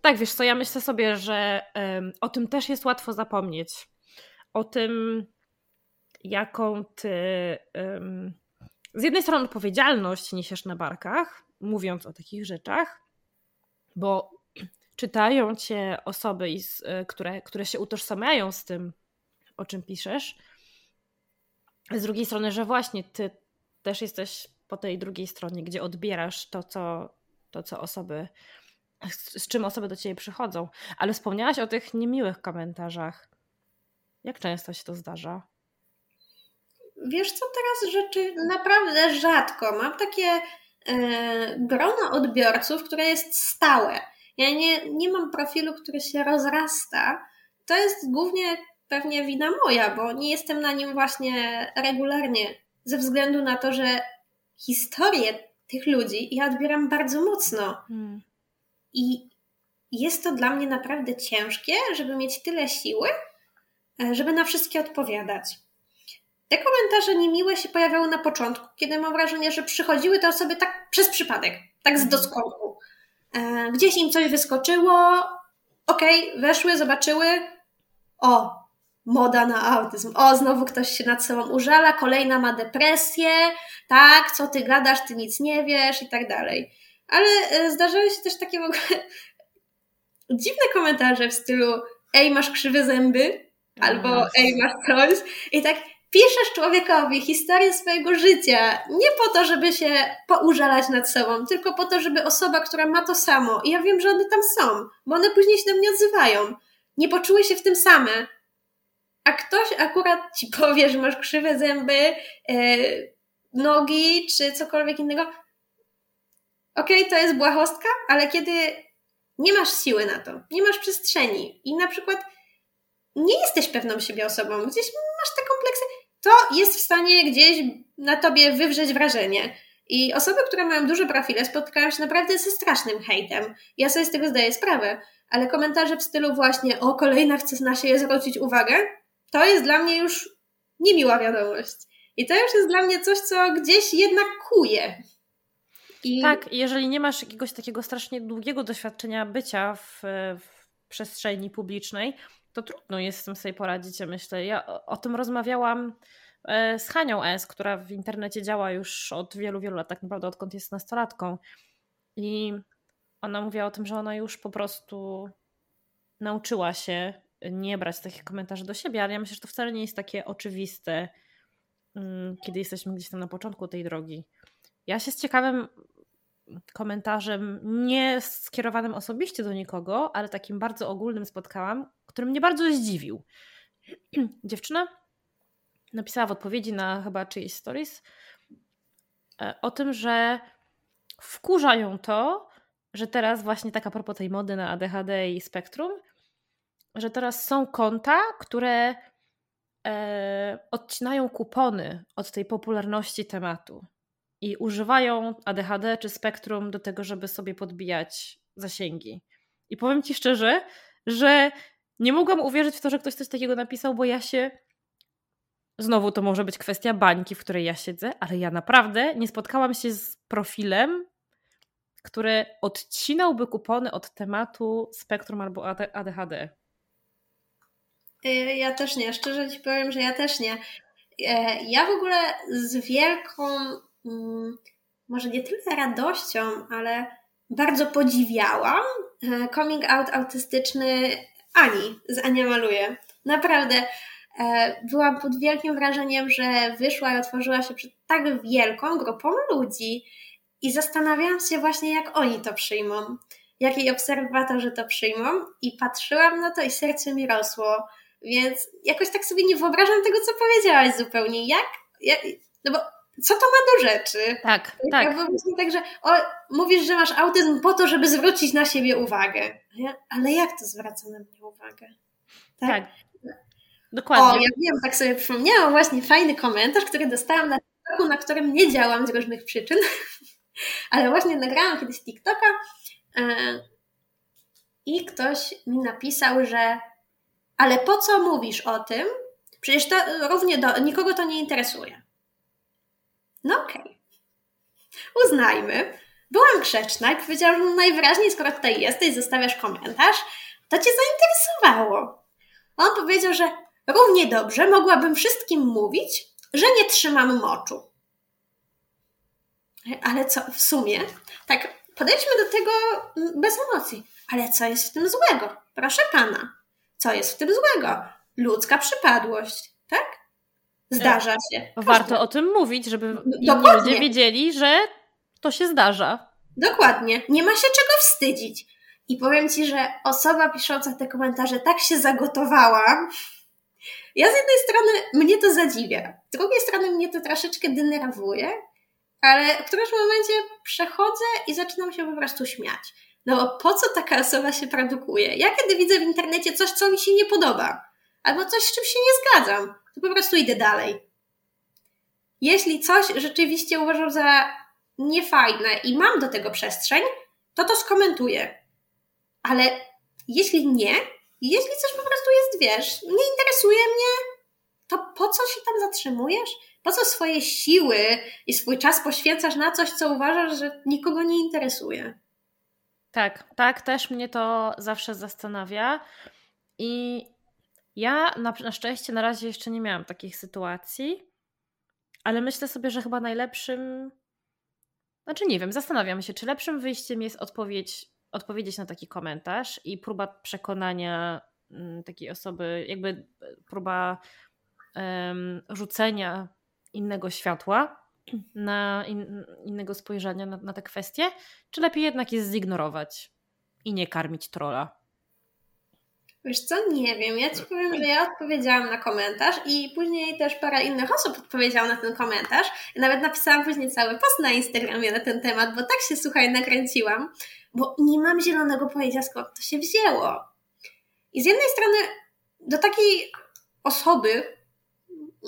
Tak, wiesz co, ja myślę sobie, że um, o tym też jest łatwo zapomnieć. O tym, jaką ty um, z jednej strony odpowiedzialność niesiesz na barkach, mówiąc o takich rzeczach, bo czytają cię osoby, które, które się utożsamiają z tym, o czym piszesz. Z drugiej strony, że właśnie ty też jesteś po tej drugiej stronie, gdzie odbierasz to, co, to, co osoby, z, z czym osoby do ciebie przychodzą. Ale wspomniałaś o tych niemiłych komentarzach. Jak często się to zdarza?
Wiesz co, teraz rzeczy naprawdę rzadko. Mam takie e, grono odbiorców, które jest stałe. Ja nie, nie mam profilu, który się rozrasta. To jest głównie pewnie wina moja, bo nie jestem na nim właśnie regularnie, ze względu na to, że historię tych ludzi ja odbieram bardzo mocno. Hmm. I jest to dla mnie naprawdę ciężkie, żeby mieć tyle siły, e, żeby na wszystkie odpowiadać. Te komentarze niemiłe się pojawiały na początku, kiedy mam wrażenie, że przychodziły te osoby tak przez przypadek, tak z mhm. doskoku. E, gdzieś im coś wyskoczyło, okej, okay, weszły, zobaczyły, o, moda na autyzm, o, znowu ktoś się nad sobą użala, kolejna ma depresję, tak, co ty gadasz, ty nic nie wiesz i tak dalej. Ale e, zdarzały się też takie w ogóle dziwne komentarze w stylu ej, masz krzywe zęby, albo ej, masz coś i tak piszesz człowiekowi historię swojego życia nie po to, żeby się poużalać nad sobą, tylko po to, żeby osoba, która ma to samo, i ja wiem, że one tam są, bo one później się do mnie odzywają, nie poczuły się w tym same. A ktoś akurat ci powie, że masz krzywe zęby, yy, nogi, czy cokolwiek innego. Okej, okay, to jest błahostka, ale kiedy nie masz siły na to, nie masz przestrzeni i na przykład nie jesteś pewną siebie osobą, gdzieś masz te kompleksy, to jest w stanie gdzieś na tobie wywrzeć wrażenie. I osoby, które mają duże profile, spotykają się naprawdę ze strasznym hejtem. Ja sobie z tego zdaję sprawę, ale komentarze w stylu właśnie o kolejna chce na siebie zwrócić uwagę, to jest dla mnie już niemiła wiadomość. I to już jest dla mnie coś, co gdzieś jednak kuje.
I... Tak, jeżeli nie masz jakiegoś takiego strasznie długiego doświadczenia bycia w, w przestrzeni publicznej, to trudno jest z tym sobie poradzić, ja myślę. Ja o, o tym rozmawiałam e, z Hanią S., która w internecie działa już od wielu, wielu lat, tak naprawdę odkąd jest nastolatką. I ona mówiła o tym, że ona już po prostu nauczyła się nie brać takich komentarzy do siebie, ale ja myślę, że to wcale nie jest takie oczywiste, mm, kiedy jesteśmy gdzieś tam na początku tej drogi. Ja się z ciekawym komentarzem, nie skierowanym osobiście do nikogo, ale takim bardzo ogólnym spotkałam, który mnie bardzo zdziwił. Dziewczyna napisała w odpowiedzi na chyba czyjeś stories e, o tym, że wkurza ją to, że teraz właśnie taka propos tej mody na ADHD i spektrum, że teraz są konta, które e, odcinają kupony od tej popularności tematu i używają ADHD czy spektrum do tego, żeby sobie podbijać zasięgi. I powiem ci szczerze, że nie mogłam uwierzyć w to, że ktoś coś takiego napisał, bo ja się. Znowu to może być kwestia bańki, w której ja siedzę, ale ja naprawdę nie spotkałam się z profilem, który odcinałby kupony od tematu spektrum albo ADHD.
Y, ja też nie, szczerze ci powiem, że ja też nie. E, ja w ogóle z wielką, mm, może nie tyle radością, ale bardzo podziwiałam e, coming out autystyczny Ani z Ania Maluje. Naprawdę byłam pod wielkim wrażeniem, że wyszła i otworzyła się przed tak wielką grupą ludzi i zastanawiałam się właśnie, jak oni to przyjmą. jak obserwatorzy to przyjmą i patrzyłam na to i serce mi rosło. Więc jakoś tak sobie nie wyobrażam tego, co powiedziałaś zupełnie. Jak? jak no bo co to ma do rzeczy?
Tak, tak.
tak, że o, mówisz, że masz autyzm po to, żeby zwrócić na siebie uwagę. Ale jak to zwraca na mnie uwagę?
Tak. tak. Dokładnie.
O, ja wiem, tak sobie przypomniałam właśnie fajny komentarz, który dostałam na TikToku, na którym nie działam z różnych przyczyn, ale właśnie nagrałam kiedyś TikToka e, i ktoś mi napisał, że ale po co mówisz o tym? Przecież to równie do, nikogo to nie interesuje. No okej. Okay. Uznajmy. Byłam grzeczna i powiedziałam, że najwyraźniej, skoro tutaj jesteś, zostawiasz komentarz, to cię zainteresowało. On powiedział, że równie dobrze mogłabym wszystkim mówić, że nie trzymam moczu. Ale co w sumie? Tak, podejdźmy do tego bez emocji. Ale co jest w tym złego? Proszę pana, co jest w tym złego? Ludzka przypadłość, tak? Zdarza się.
Każdy. Warto o tym mówić, żeby ludzie wiedzieli, że to się zdarza.
Dokładnie. Nie ma się czego wstydzić. I powiem Ci, że osoba pisząca te komentarze tak się zagotowała. Ja z jednej strony mnie to zadziwia, z drugiej strony mnie to troszeczkę denerwuje, ale w którymś momencie przechodzę i zaczynam się po prostu śmiać. No bo po co taka osoba się produkuje? Ja kiedy widzę w internecie coś, co mi się nie podoba, albo coś, z czym się nie zgadzam, to po prostu idę dalej. Jeśli coś rzeczywiście uważam za niefajne i mam do tego przestrzeń, to to skomentuję. Ale jeśli nie, jeśli coś po prostu jest, wiesz, nie interesuje mnie, to po co się tam zatrzymujesz? Po co swoje siły i swój czas poświęcasz na coś, co uważasz, że nikogo nie interesuje?
Tak, tak, też mnie to zawsze zastanawia. I ja na, na szczęście na razie jeszcze nie miałam takich sytuacji, ale myślę sobie, że chyba najlepszym. Znaczy, nie wiem, zastanawiam się, czy lepszym wyjściem jest odpowiedź, odpowiedzieć na taki komentarz i próba przekonania mm, takiej osoby, jakby próba um, rzucenia innego światła na in, innego spojrzenia na, na te kwestie, czy lepiej jednak jest zignorować i nie karmić trola?
Wiesz co, nie wiem. Ja ci powiem, że ja odpowiedziałam na komentarz i później też parę innych osób odpowiedziało na ten komentarz. Nawet napisałam później cały post na Instagramie na ten temat, bo tak się, słuchaj, nakręciłam, bo nie mam zielonego pojęcia, skąd to się wzięło. I z jednej strony do takiej osoby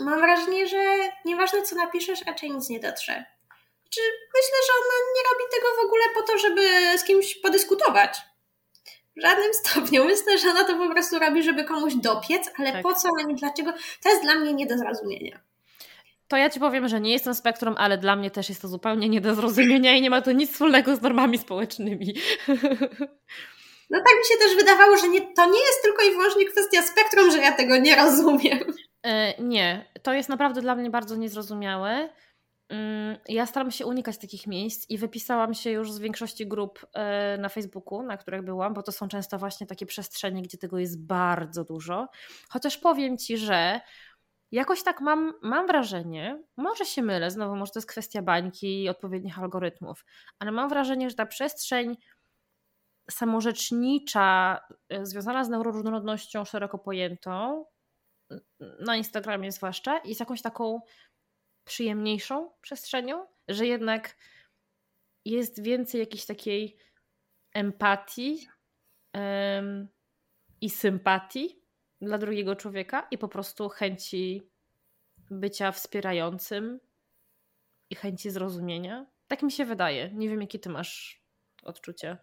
mam wrażenie, że nieważne co napiszesz, raczej nic nie dotrze. Czy myślę, że ona nie robi tego w ogóle po to, żeby z kimś podyskutować w żadnym stopniu. Myślę, że ona to po prostu robi, żeby komuś dopiec, ale tak. po co ani dlaczego, to jest dla mnie nie do zrozumienia.
To ja ci powiem, że nie jestem spektrum, ale dla mnie też jest to zupełnie nie do zrozumienia i nie ma to nic wspólnego z normami społecznymi.
No tak mi się też wydawało, że nie, to nie jest tylko i wyłącznie kwestia spektrum, że ja tego nie rozumiem.
E, nie, to jest naprawdę dla mnie bardzo niezrozumiałe. Mm, ja staram się unikać takich miejsc i wypisałam się już z większości grup e, na Facebooku, na których byłam, bo to są często właśnie takie przestrzenie, gdzie tego jest bardzo dużo. Chociaż powiem ci, że jakoś tak mam, mam wrażenie, może się mylę, znowu może to jest kwestia bańki i odpowiednich algorytmów, ale mam wrażenie, że ta przestrzeń samorzecznicza, e, związana z neuroróżnorodnością szeroko pojętą, na Instagramie zwłaszcza, jest jakąś taką przyjemniejszą przestrzenią, że jednak jest więcej jakiejś takiej empatii um, i sympatii dla drugiego człowieka i po prostu chęci bycia wspierającym i chęci zrozumienia. Tak mi się wydaje. Nie wiem, jakie ty masz odczucie.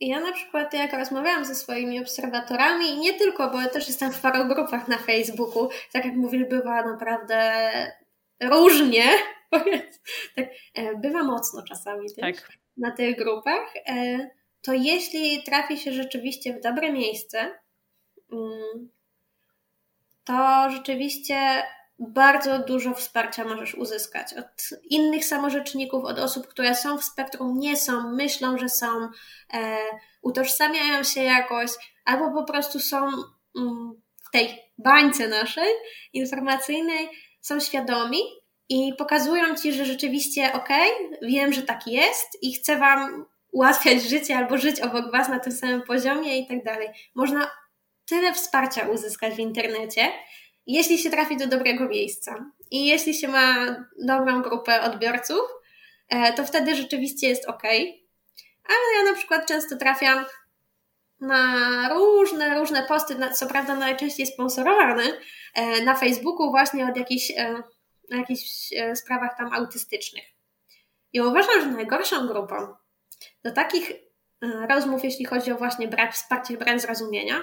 Ja na przykład jak rozmawiałam ze swoimi obserwatorami, i nie tylko, bo ja też jestem w paru grupach na Facebooku, tak jak mówisz, bywa naprawdę różnie, tak, e, bywa mocno czasami też tak. na tych grupach, e, to jeśli trafi się rzeczywiście w dobre miejsce, mm, to rzeczywiście bardzo dużo wsparcia możesz uzyskać od innych samorzeczników, od osób, które są w spektrum, nie są, myślą, że są, e, utożsamiają się jakoś, albo po prostu są mm, w tej bańce naszej informacyjnej, są świadomi i pokazują ci, że rzeczywiście okej, wiem, że tak jest i chcę wam ułatwiać życie albo żyć obok Was na tym samym poziomie i tak dalej. Można tyle wsparcia uzyskać w internecie, jeśli się trafi do dobrego miejsca i jeśli się ma dobrą grupę odbiorców, e, to wtedy rzeczywiście jest ok. Ale ja na przykład często trafiam na różne, różne posty, co prawda najczęściej sponsorowane, e, na Facebooku właśnie od jakichś, e, jakichś sprawach tam autystycznych. I uważam, że najgorszą grupą do takich rozmów, jeśli chodzi o właśnie brak wsparcia, brak zrozumienia,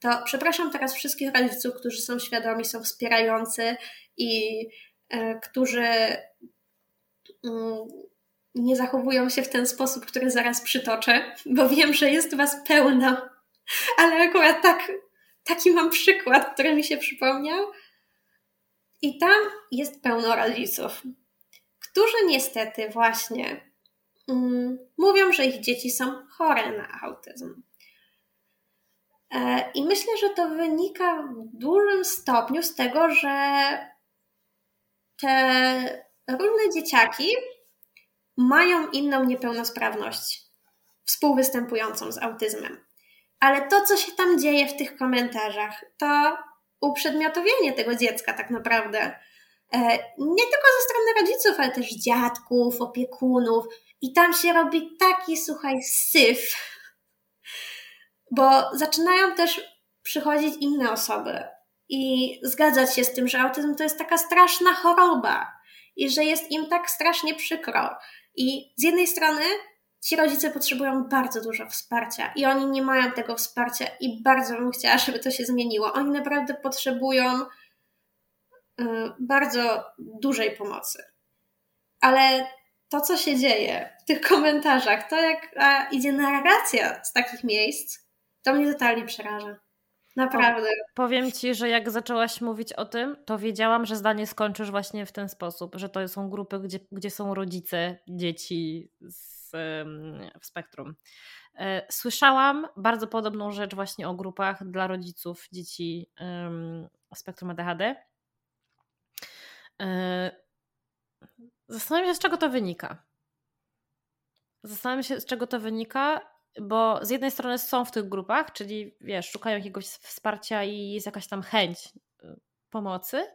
to przepraszam teraz wszystkich rodziców, którzy są świadomi, są wspierający i e, którzy mm, nie zachowują się w ten sposób, który zaraz przytoczę, bo wiem, że jest Was pełno, ale akurat tak, taki mam przykład, który mi się przypomniał. I tam jest pełno rodziców, którzy niestety właśnie mm, mówią, że ich dzieci są chore na autyzm. E, I myślę, że to wynika w dużym stopniu z tego, że te różne dzieciaki mają inną niepełnosprawność współwystępującą z autyzmem. Ale to, co się tam dzieje w tych komentarzach, to uprzedmiotowienie tego dziecka tak naprawdę. E, nie tylko ze strony rodziców, ale też dziadków, opiekunów. I tam się robi taki, słuchaj, syf bo zaczynają też przychodzić inne osoby i zgadzać się z tym, że autyzm to jest taka straszna choroba i że jest im tak strasznie przykro. I z jednej strony ci rodzice potrzebują bardzo dużo wsparcia i oni nie mają tego wsparcia i bardzo bym chciała, żeby to się zmieniło. Oni naprawdę potrzebują y, bardzo dużej pomocy. Ale to, co się dzieje w tych komentarzach, to jak idzie narracja z takich miejsc, to mnie totalnie przeraża. Naprawdę.
Powiem ci, że jak zaczęłaś mówić o tym, to wiedziałam, że zdanie skończysz właśnie w ten sposób, że to są grupy, gdzie, gdzie są rodzice dzieci z, w spektrum. E, słyszałam bardzo podobną rzecz właśnie o grupach dla rodziców dzieci w spektrum ADHD. E, zastanawiam się, z czego to wynika. Zastanawiam się, z czego to wynika bo z jednej strony są w tych grupach, czyli wiesz, szukają jakiegoś wsparcia i jest jakaś tam chęć y, pomocy,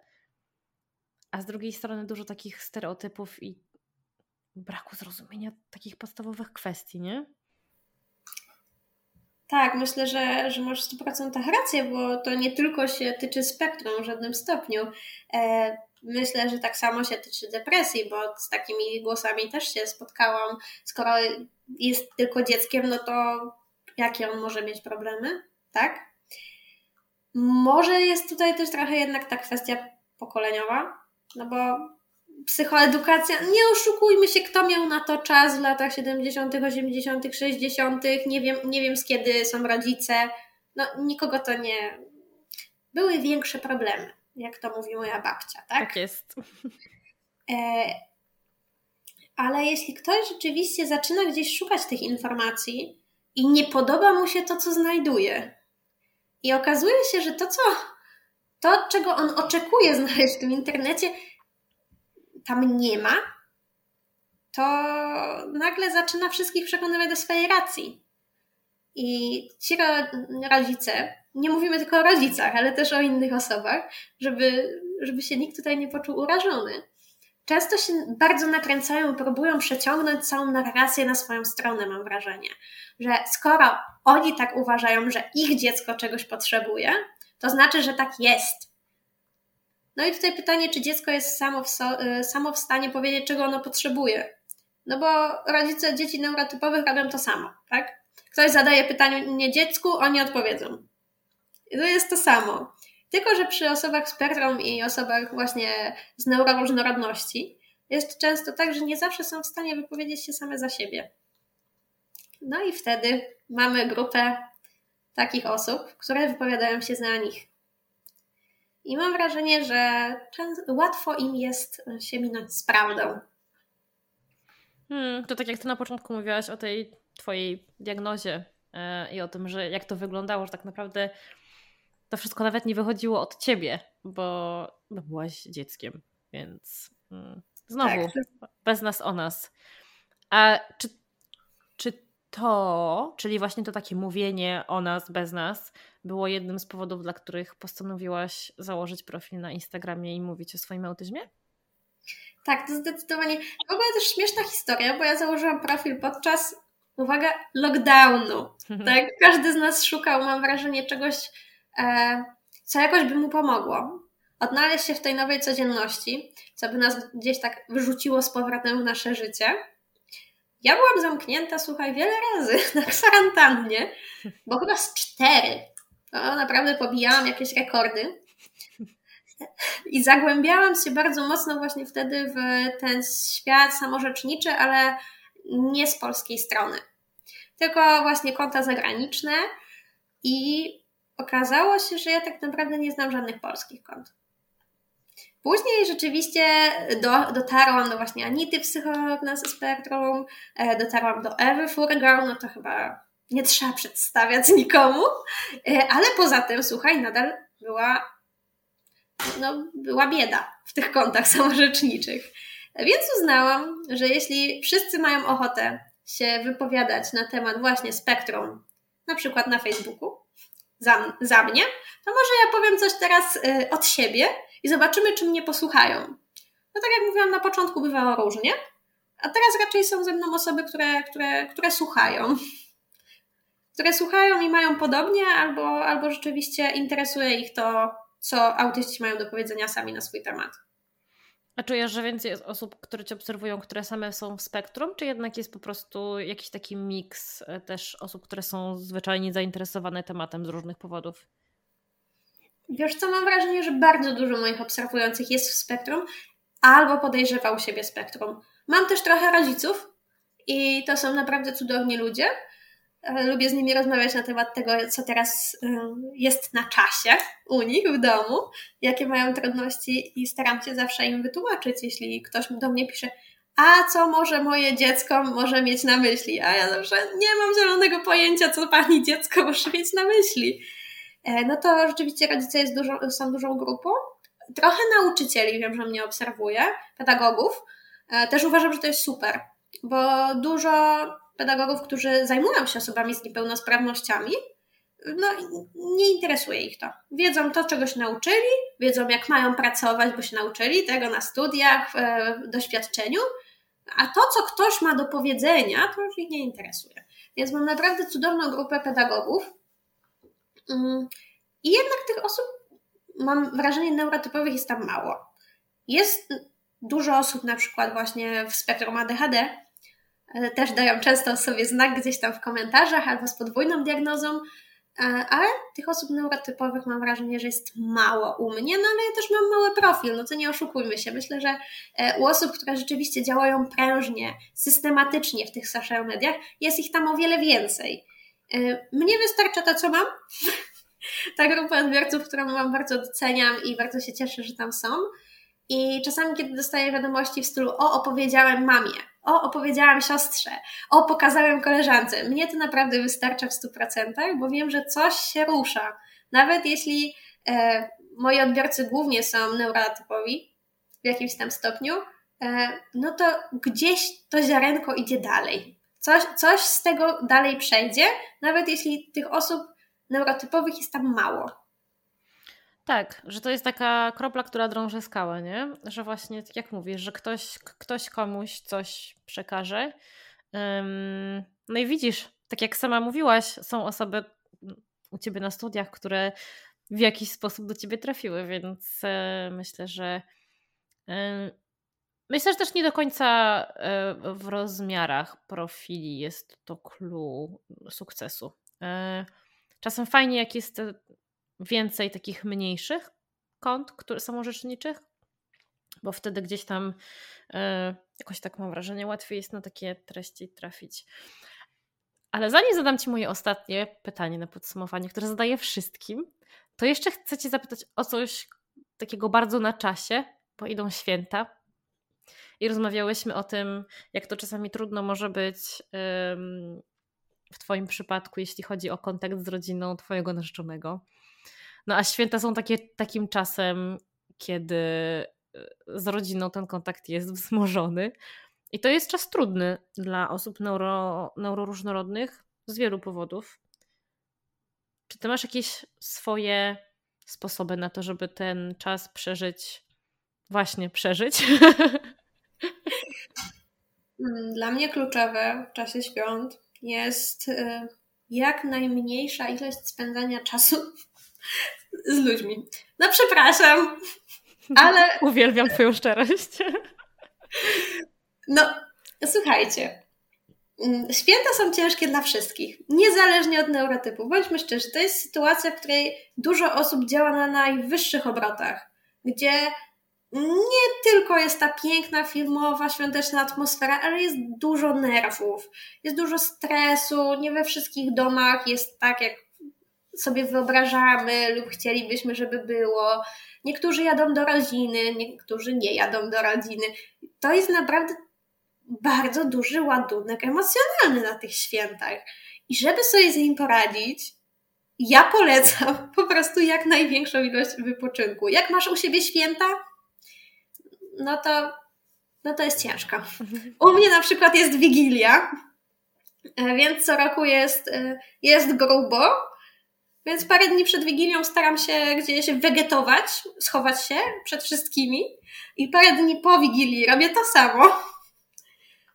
a z drugiej strony dużo takich stereotypów i braku zrozumienia takich podstawowych kwestii, nie?
Tak, myślę, że, że masz w 100% rację, bo to nie tylko się tyczy spektrum w żadnym stopniu. E, myślę, że tak samo się tyczy depresji, bo z takimi głosami też się spotkałam. Skoro jest tylko dzieckiem, no to jakie on może mieć problemy, tak? Może jest tutaj też trochę jednak ta kwestia pokoleniowa, no bo psychoedukacja, nie oszukujmy się, kto miał na to czas w latach 70., 80., 60., nie wiem, nie wiem z kiedy są rodzice, no nikogo to nie. Były większe problemy, jak to mówi moja babcia, tak?
Tak jest. E,
ale jeśli ktoś rzeczywiście zaczyna gdzieś szukać tych informacji i nie podoba mu się to, co znajduje, i okazuje się, że to, co to, czego on oczekuje znaleźć w tym internecie, tam nie ma, to nagle zaczyna wszystkich przekonywać do swojej racji. I ci rodzice, nie mówimy tylko o rodzicach, ale też o innych osobach, żeby, żeby się nikt tutaj nie poczuł urażony często się bardzo nakręcają, próbują przeciągnąć całą narrację na swoją stronę, mam wrażenie. Że skoro oni tak uważają, że ich dziecko czegoś potrzebuje, to znaczy, że tak jest. No i tutaj pytanie, czy dziecko jest samo w, so, y, samo w stanie powiedzieć, czego ono potrzebuje. No bo rodzice dzieci neurotypowych robią to samo, tak? Ktoś zadaje pytanie nie dziecku, oni odpowiedzą. I to jest to samo. Tylko, że przy osobach spektrum i osobach właśnie z neuroróżnorodności jest często tak, że nie zawsze są w stanie wypowiedzieć się same za siebie. No i wtedy mamy grupę takich osób, które wypowiadają się za nich. I mam wrażenie, że łatwo im jest się minąć z prawdą.
Hmm, to tak jak ty na początku mówiłaś o tej twojej diagnozie yy, i o tym, że jak to wyglądało, że tak naprawdę to wszystko nawet nie wychodziło od ciebie, bo, byłaś dzieckiem, więc mm, znowu tak. bez nas o nas. A czy, czy to, czyli właśnie to takie mówienie o nas bez nas, było jednym z powodów, dla których postanowiłaś założyć profil na Instagramie i mówić o swoim autyzmie?
Tak, to zdecydowanie. W ogóle też śmieszna historia, bo ja założyłam profil podczas, uwaga, lockdownu. Tak, każdy z nas szukał, mam wrażenie, czegoś, co jakoś by mu pomogło. Odnaleźć się w tej nowej codzienności, co by nas gdzieś tak wyrzuciło z powrotem w nasze życie. Ja byłam zamknięta, słuchaj, wiele razy na kwarantannie, bo chyba z cztery. No, naprawdę pobijałam jakieś rekordy. I zagłębiałam się bardzo mocno właśnie wtedy w ten świat samorzeczniczy, ale nie z polskiej strony. Tylko właśnie konta zagraniczne i okazało się, że ja tak naprawdę nie znam żadnych polskich kont. Później rzeczywiście do, dotarłam do właśnie Anity, psycholog na spektrum, e, dotarłam do Ewy Furgał, no to chyba nie trzeba przedstawiać nikomu, e, ale poza tym, słuchaj, nadal była, no, była bieda w tych kontach samorzeczniczych. Więc uznałam, że jeśli wszyscy mają ochotę się wypowiadać na temat właśnie spektrum, na przykład na Facebooku, za, za mnie, to może ja powiem coś teraz y, od siebie i zobaczymy, czy mnie posłuchają. No tak jak mówiłam na początku, bywało różnie, a teraz raczej są ze mną osoby, które, które, które słuchają. Które słuchają i mają podobnie, albo, albo rzeczywiście interesuje ich to, co autyści mają do powiedzenia sami na swój temat.
A czujesz, że więcej jest osób, które cię obserwują, które same są w spektrum, czy jednak jest po prostu jakiś taki miks e, też osób, które są zwyczajnie zainteresowane tematem z różnych powodów?
Wiesz co, mam wrażenie, że bardzo dużo moich obserwujących jest w spektrum albo podejrzewał siebie spektrum. Mam też trochę rodziców i to są naprawdę cudowni ludzie, Lubię z nimi rozmawiać na temat tego, co teraz jest na czasie u nich w domu, jakie mają trudności i staram się zawsze im wytłumaczyć, jeśli ktoś do mnie pisze, a co może moje dziecko może mieć na myśli? A ja zawsze nie mam zielonego pojęcia, co pani dziecko może mieć na myśli. E, no to rzeczywiście rodzice dużo, są dużą grupą. Trochę nauczycieli wiem, że mnie obserwuje, pedagogów. E, też uważam, że to jest super, bo dużo pedagogów, którzy zajmują się osobami z niepełnosprawnościami, no nie interesuje ich to. Wiedzą to, czego się nauczyli, wiedzą jak mają pracować, bo się nauczyli tego na studiach, w doświadczeniu, a to, co ktoś ma do powiedzenia, to już ich nie interesuje. Więc mam naprawdę cudowną grupę pedagogów mm, i jednak tych osób, mam wrażenie, neurotypowych jest tam mało. Jest dużo osób na przykład właśnie w spektrum ADHD, też dają często sobie znak gdzieś tam w komentarzach albo z podwójną diagnozą, e, ale tych osób neurotypowych mam wrażenie, że jest mało u mnie, no ale ja też mam mały profil, no to nie oszukujmy się. Myślę, że e, u osób, które rzeczywiście działają prężnie, systematycznie w tych social mediach, jest ich tam o wiele więcej. E, mnie wystarcza to, co mam. Ta grupa odbiorców, którą mam, bardzo doceniam i bardzo się cieszę, że tam są. I czasami, kiedy dostaję wiadomości w stylu o, opowiedziałem mamie, o, opowiedziałam siostrze, o, pokazałem koleżance. Mnie to naprawdę wystarcza w 100%, bo wiem, że coś się rusza. Nawet jeśli e, moi odbiorcy głównie są neurotypowi w jakimś tam stopniu, e, no to gdzieś to ziarenko idzie dalej. Coś, coś z tego dalej przejdzie, nawet jeśli tych osób neurotypowych jest tam mało.
Tak, że to jest taka kropla, która drąży skałę, nie? Że właśnie, tak jak mówisz, że ktoś, ktoś komuś coś przekaże. no i widzisz, tak jak sama mówiłaś, są osoby u ciebie na studiach, które w jakiś sposób do ciebie trafiły, więc e, myślę, że myślę, że też nie do końca e, w rozmiarach profili jest to clue sukcesu. E, czasem fajnie, jak jest więcej takich mniejszych kont które, samorzeczniczych, bo wtedy gdzieś tam yy, jakoś tak mam wrażenie, łatwiej jest na takie treści trafić. Ale zanim zadam Ci moje ostatnie pytanie na podsumowanie, które zadaję wszystkim, to jeszcze chcę Cię zapytać o coś takiego bardzo na czasie, bo idą święta. I rozmawiałyśmy o tym, jak to czasami trudno może być w Twoim przypadku, jeśli chodzi o kontakt z rodziną Twojego narzeczonego. No a święta są takie, takim czasem, kiedy e, z rodziną ten kontakt jest wzmożony. I to jest czas trudny dla osób neuro, neuroróżnorodnych z wielu powodów. Czy ty masz jakieś swoje sposoby na to, żeby ten czas przeżyć, właśnie przeżyć?
Mm, dla mnie kluczowe w czasie świąt jest y, jak najmniejsza ilość spędzania czasu z ludźmi. No przepraszam, ale...
Uwielbiam Twoją szczerość.
No, słuchajcie. Mm, święta są ciężkie dla wszystkich, niezależnie od neurotypu. Bądźmy szczerzy, to jest sytuacja, w której dużo osób działa na najwyższych obrotach, gdzie nie tylko jest ta piękna, filmowa, świąteczna atmosfera, ale jest dużo nerwów, jest dużo stresu, nie we wszystkich domach jest tak, jak sobie wyobrażamy lub chcielibyśmy, żeby było. Niektórzy jadą do rodziny, niektórzy nie jadą do rodziny. To jest naprawdę bardzo duży ładunek emocjonalny na tych świętach. I żeby sobie z nim poradzić, ja polecam po prostu jak największą ilość wypoczynku. Jak masz u siebie święta, no to, no to jest ciężko. U mnie na przykład jest Wigilia, e, więc co roku jest, e, jest grubo, więc parę dni przed Wigilią staram się gdzieś wegetować, schować się przed wszystkimi i parę dni po Wigilii robię to samo.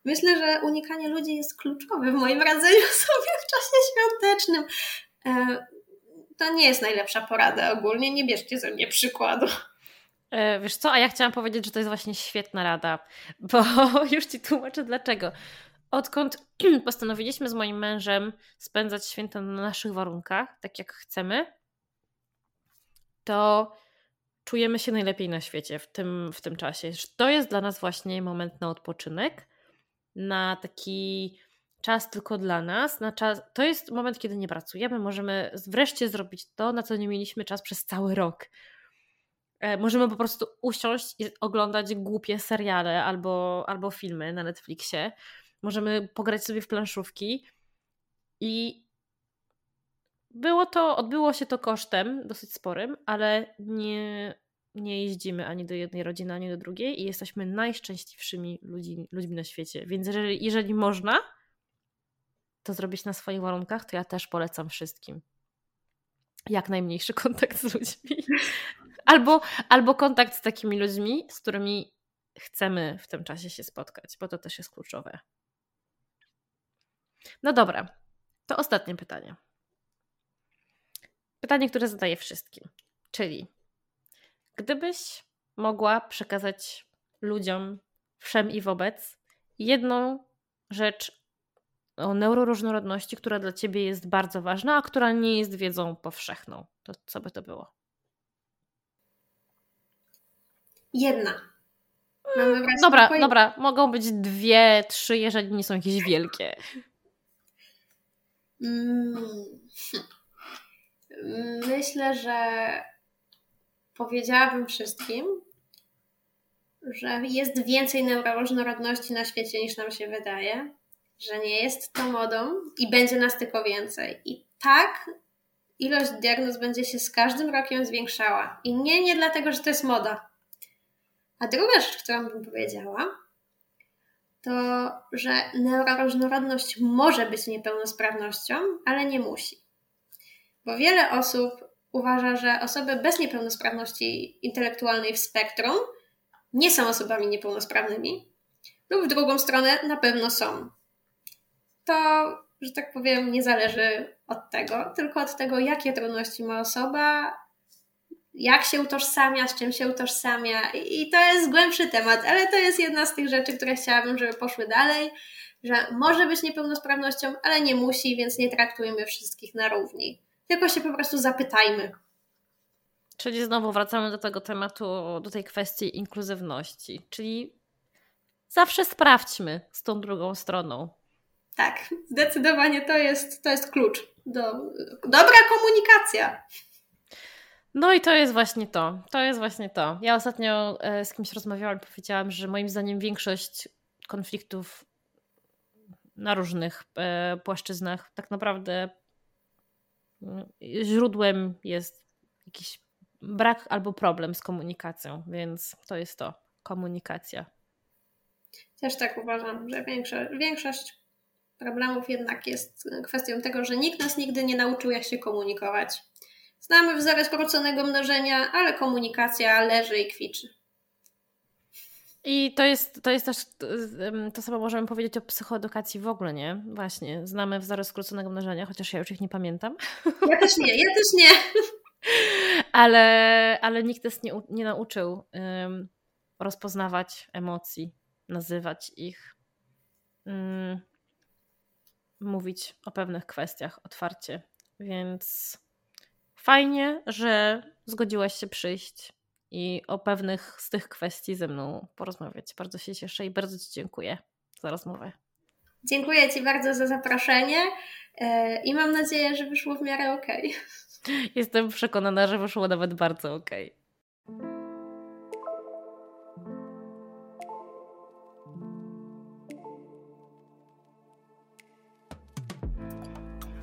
Myślę, że unikanie ludzi jest kluczowe w moim radzeniu sobie w czasie świątecznym. E, to nie jest najlepsza porada ogólnie, nie bierzcie ze mnie przykładu.
E, wiesz co, a ja chciałam powiedzieć, że to jest właśnie świetna rada, bo już Ci tłumaczę dlaczego. Odkąd postanowiliśmy z moim mężem spędzać święta na naszych warunkach, tak jak chcemy, to czujemy się najlepiej na świecie w tym, w tym czasie. To jest dla nas właśnie moment na odpoczynek, na taki czas tylko dla nas. Na czas, to jest moment, kiedy nie pracujemy, możemy wreszcie zrobić to, na co nie mieliśmy czas przez cały rok. E, możemy po prostu usiąść i oglądać głupie seriale albo, albo filmy na Netflixie. Możemy pograć sobie w planszówki i było to, odbyło się to kosztem dosyć sporym, ale nie, nie jeździmy ani do jednej rodziny, ani do drugiej i jesteśmy najszczęśliwszymi ludzi, ludźmi na świecie. Więc jeżeli, jeżeli można to zrobić na swoich warunkach, to ja też polecam wszystkim. Jak najmniejszy kontakt z ludźmi. Albo, albo kontakt z takimi ludźmi, z którymi chcemy w tym czasie się spotkać, bo to też jest kluczowe. No dobra, to ostatnie pytanie. Pytanie, które zadaję wszystkim, czyli gdybyś mogła przekazać ludziom wszem i wobec jedną rzecz o neuroróżnorodności, która dla ciebie jest bardzo ważna, a która nie jest wiedzą powszechną, to co by to było?
Jedna.
Mm, dobra, dobra, mogą być dwie, trzy, jeżeli nie są jakieś wielkie.
Mm. Myślę, że powiedziałabym wszystkim, że jest więcej neuroróżnorodności na świecie niż nam się wydaje, że nie jest to modą i będzie nas tylko więcej. I tak ilość diagnoz będzie się z każdym rokiem zwiększała. I nie, nie dlatego, że to jest moda. A druga rzecz, którą bym powiedziała, to, że neuroróżnorodność może być niepełnosprawnością, ale nie musi. Bo wiele osób uważa, że osoby bez niepełnosprawności intelektualnej w spektrum nie są osobami niepełnosprawnymi, lub w drugą stronę na pewno są. To, że tak powiem, nie zależy od tego, tylko od tego, jakie trudności ma osoba, jak się utożsamia, z czym się utożsamia. I to jest głębszy temat, ale to jest jedna z tych rzeczy, które chciałabym, żeby poszły dalej, że może być niepełnosprawnością, ale nie musi, więc nie traktujmy wszystkich na równi. Tylko się po prostu zapytajmy.
Czyli znowu wracamy do tego tematu, do tej kwestii inkluzywności. Czyli zawsze sprawdźmy z tą drugą stroną.
Tak, zdecydowanie to jest, to jest klucz do dobra komunikacja.
No i to jest właśnie to. To jest właśnie to. Ja ostatnio e, z kimś rozmawiałam i powiedziałam, że moim zdaniem większość konfliktów na różnych e, płaszczyznach tak naprawdę mm, źródłem jest jakiś brak albo problem z komunikacją, więc to jest to komunikacja.
Też tak uważam, że większość, większość problemów jednak jest kwestią tego, że nikt nas nigdy nie nauczył, jak się komunikować. Znamy wzory skróconego mnożenia, ale komunikacja leży i kwiczy.
I to jest, to jest też, to samo możemy powiedzieć o psychoedukacji w ogóle, nie? Właśnie, znamy wzory skróconego mnożenia, chociaż ja już ich nie pamiętam.
Ja też nie, ja też nie.
Ale, ale nikt nas nie, nie nauczył um, rozpoznawać emocji, nazywać ich, um, mówić o pewnych kwestiach otwarcie. Więc fajnie, że zgodziłaś się przyjść i o pewnych z tych kwestii ze mną porozmawiać. Bardzo się cieszę i bardzo Ci dziękuję za rozmowę.
Dziękuję Ci bardzo za zaproszenie e, i mam nadzieję, że wyszło w miarę ok.
Jestem przekonana, że wyszło nawet bardzo ok.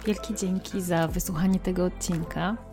Wielkie dzięki za wysłuchanie tego odcinka.